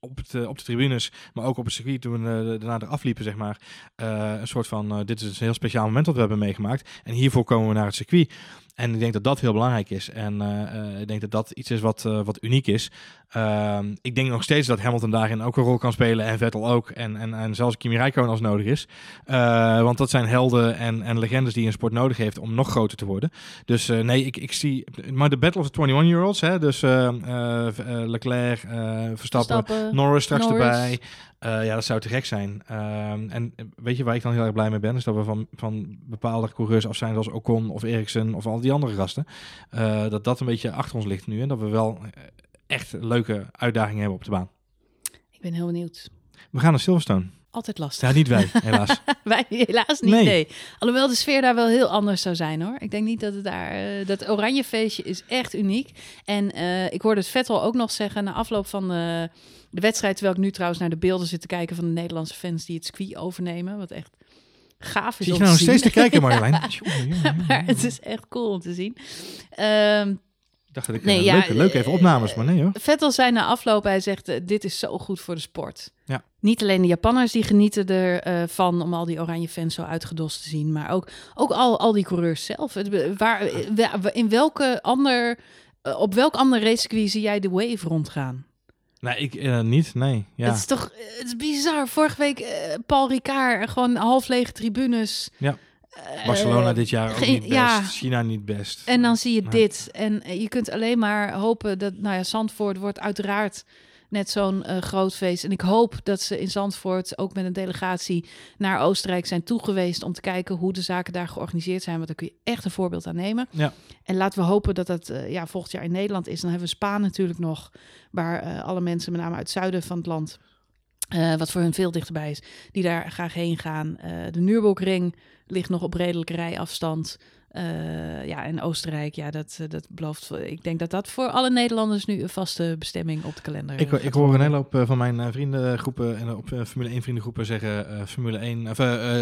op, eh, op de tribunes, maar ook op het circuit toen we daarna eraf liepen, zeg maar. een soort van, dit is een heel speciaal moment dat we hebben meegemaakt. En hiervoor komen we naar het circuit. En ik denk dat dat heel belangrijk is. En eh, eh, ik denk dat dat iets is wat, eh, wat uniek is. Ehm, ik denk nog steeds dat Hamilton daarin ook een rol kan spelen. En Vettel ook. En, en, en zelfs Kimi Räikkönen als nodig is. Want dat zijn helden en, en legendes die een sport nodig heeft om nog groter te worden. Dus nee, ik, ik zie... Maar de Battle of the 21-year-olds. hè, Dus Leclerc, Verstappen, Verstappen, Norris straks Norris. erbij. Ja, dat zou te gek zijn. Ehm, en weet je waar ik dan heel erg blij mee ben? Is dat we van, van bepaalde coureurs af zijn, zoals Ocon of Ericsson of al die andere gasten. eh, dat dat een beetje achter ons ligt nu. En dat we wel eh, echt leuke uitdagingen hebben op de baan. Ik ben heel benieuwd. We gaan naar Silverstone. Altijd lastig. Ja, niet wij, helaas. Wij helaas niet, Nee. nee. Alhoewel de sfeer daar wel heel anders zou zijn, hoor. Ik denk niet dat het daar... eh, dat oranje feestje is echt uniek. En ik hoorde het Vettel ook nog zeggen... na afloop van de, de wedstrijd... terwijl ik nu trouwens naar de beelden zit te kijken... van de Nederlandse fans die het circuit overnemen. Wat echt gaaf is Zit je nou nog steeds te kijken, Marjolein? Jongen, jongen, jongen, maar het is echt cool om te zien. Ehm, Ik dacht dat ik Nee, eh, ja, leuke even eh, opnames, maar nee hoor. Vettel zei na afloop, hij zegt, eh, dit is zo goed voor de sport. Ja. Niet alleen de Japanners die genieten ervan van om al die oranje fans zo uitgedost te zien, maar ook, ook al, al die coureurs zelf. Het- Waar, wa- in welke ander, op welk ander racecircuit zie jij de Wave rondgaan? Nee, ik eh, niet, nee. Ja. Het is toch eh, het is bizar. Vorige week eh, Paul Ricard, gewoon half lege tribunes. Ja. Barcelona dit jaar ook niet best. ja. China niet best. En dan zie je Nee. dit. En je kunt alleen maar hopen dat, nou ja, Zandvoort wordt uiteraard net zo'n eh, groot feest. En ik hoop dat ze in Zandvoort ook met een delegatie naar Oostenrijk zijn toegeweest om te kijken hoe de zaken daar georganiseerd zijn. Want daar kun je echt een voorbeeld aan nemen. Ja. En laten we hopen dat dat eh, ja, volgend jaar in Nederland is. Dan hebben we Spa natuurlijk nog, waar eh, alle mensen, met name uit het zuiden van het land, wat voor hun veel dichterbij is, die daar graag heen gaan. De Nürburgring ligt nog op redelijke rijafstand. Eh, ja, en Oostenrijk, ja, dat, eh, dat belooft. Ik denk dat dat voor alle Nederlanders nu een vaste bestemming op de kalender Ik, eh, ik hoor een hele hoop van mijn vriendengroepen en op Formule 1 vriendengroepen zeggen Formule 1 of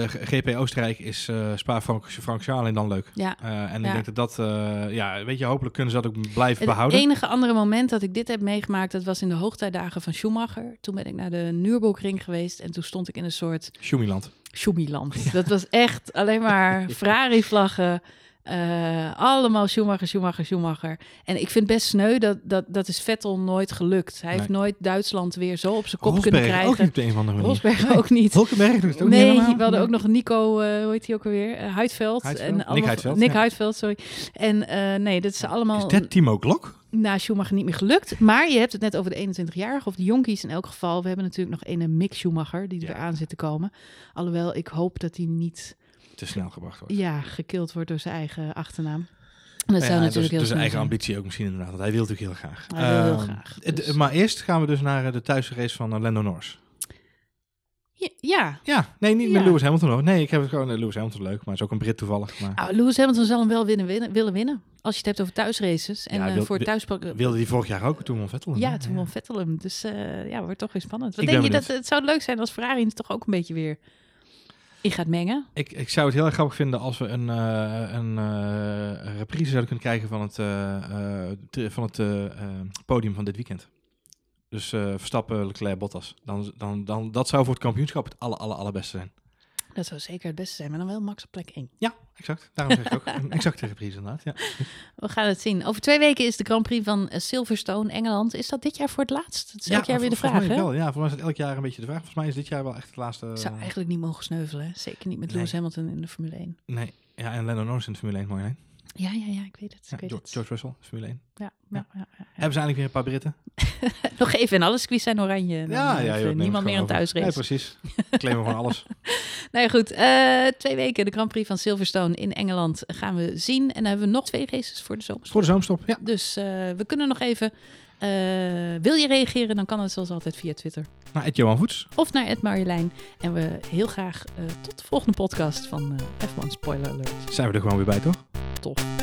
GP Oostenrijk is eh Spa Francorchamps en dan leuk. Ja. En Ja. ik denk dat dat, ja, weet je, hopelijk kunnen ze dat ook blijven Het behouden. enige andere moment dat ik dit heb meegemaakt, dat was in de hoogtijdagen van Schumacher. Toen ben ik naar de Nürburgring geweest en toen stond ik in een soort Schumiland. Schumiland. Dat was echt alleen maar Ferrari-vlaggen. eh, allemaal Schumacher, Schumacher, Schumacher. En ik vind best sneu dat, dat, dat is Vettel nooit gelukt. Hij heeft nooit Duitsland weer zo op zijn kop kunnen Rosberg ook krijgen. niet op de een of andere manier. Rosberg ook niet. Hulkenberg het ook nee, niet helemaal. we hadden ook nog Nico, eh, hoe heet hij ook alweer? Huidveld. Huidveld. En Nick allemaal- Huidveld, Nick ja. Huidveld, sorry. En nee, dat is allemaal Is dat Timo Glock? Na Schumacher niet meer gelukt. Maar je hebt het net over de 21-jarige of de jonkies in elk geval. We hebben natuurlijk nog een Mick Schumacher die er aan zit te komen. Alhoewel ik hoop dat hij niet Te snel gebracht wordt. ja, gekild wordt door zijn eigen achternaam. En dat Ja, zou dus, natuurlijk heel dus zijn eigen zijn. ambitie ook misschien inderdaad. Want hij wil natuurlijk heel graag. Hij wil heel Ehm, graag, dus. Maar eerst gaan we dus naar eh, de thuisrace van eh, Lando Norris. Ja, ja. Nee, niet met. Lewis Hamilton hoor. Nee, ik heb het gewoon... eh, Lewis Hamilton leuk, maar is ook een Brit toevallig. Maar Nou, Lewis Hamilton zal hem wel winnen, winnen, willen winnen. Als je het hebt over thuisraces. En Ja, eh, wil- voor wil- thuis... wilde hij vorig jaar ook toen won Vettel. hem, Ja, toen won Vettel hem. Dus eh, ja, wordt toch weer spannend. Wat Ik denk je dat het zou leuk zijn als Ferrari het toch ook een beetje weer in gaat mengen? Ik, ik zou het heel erg grappig vinden als we een, eh, een eh, reprise zouden kunnen krijgen van het, van het podium van dit weekend. Dus Verstappen, Leclerc, Bottas. Dan, dan, dan, dat zou voor het kampioenschap het aller, aller, allerbeste zijn. Dat zou zeker het beste zijn, maar dan wel Max op plek 1. Ja, exact. Daarom zeg ik ook een exacte reprise inderdaad. Ja. We gaan het zien. Over twee weken is de Grand Prix van eh, Silverstone, Engeland. Is dat dit jaar voor het laatst? Dat is elk jaar weer de volgens vraag, mij hè? wel. Ja, voor mij is het elk jaar een beetje de vraag. Volgens mij is dit jaar wel echt het laatste... Ik zou eigenlijk niet mogen sneuvelen. Hè? Zeker niet met Nee. Lewis Hamilton in de Formule 1. Nee. Ja, en Lando Norris in de Formule 1 mooi, hè? Ja, ja, ja, ik weet het. Ja, ik weet George, het. George Russell, Formule 1. Ja, ja, ja, ja. Hebben ze eigenlijk weer een paar Britten? Nog even en alles quiz zijn oranje. Ja, ja. eh, joh, niemand meer aan thuis over. Nee, race. precies. Claimen gewoon alles. Nou ja, goed. eh, twee weken de Grand Prix van Silverstone in Engeland gaan we zien. En dan hebben we nog twee races voor de zomer. Voor de zomerstop, ja. Dus eh, we kunnen nog even... wil je reageren, dan kan het zoals altijd via Twitter. Nou, Ed Johan Voets. Of naar Ed Marjolein. En we heel graag tot de volgende podcast van eh F1 Spoiler Alert. Zijn we er gewoon weer bij, toch? Tof.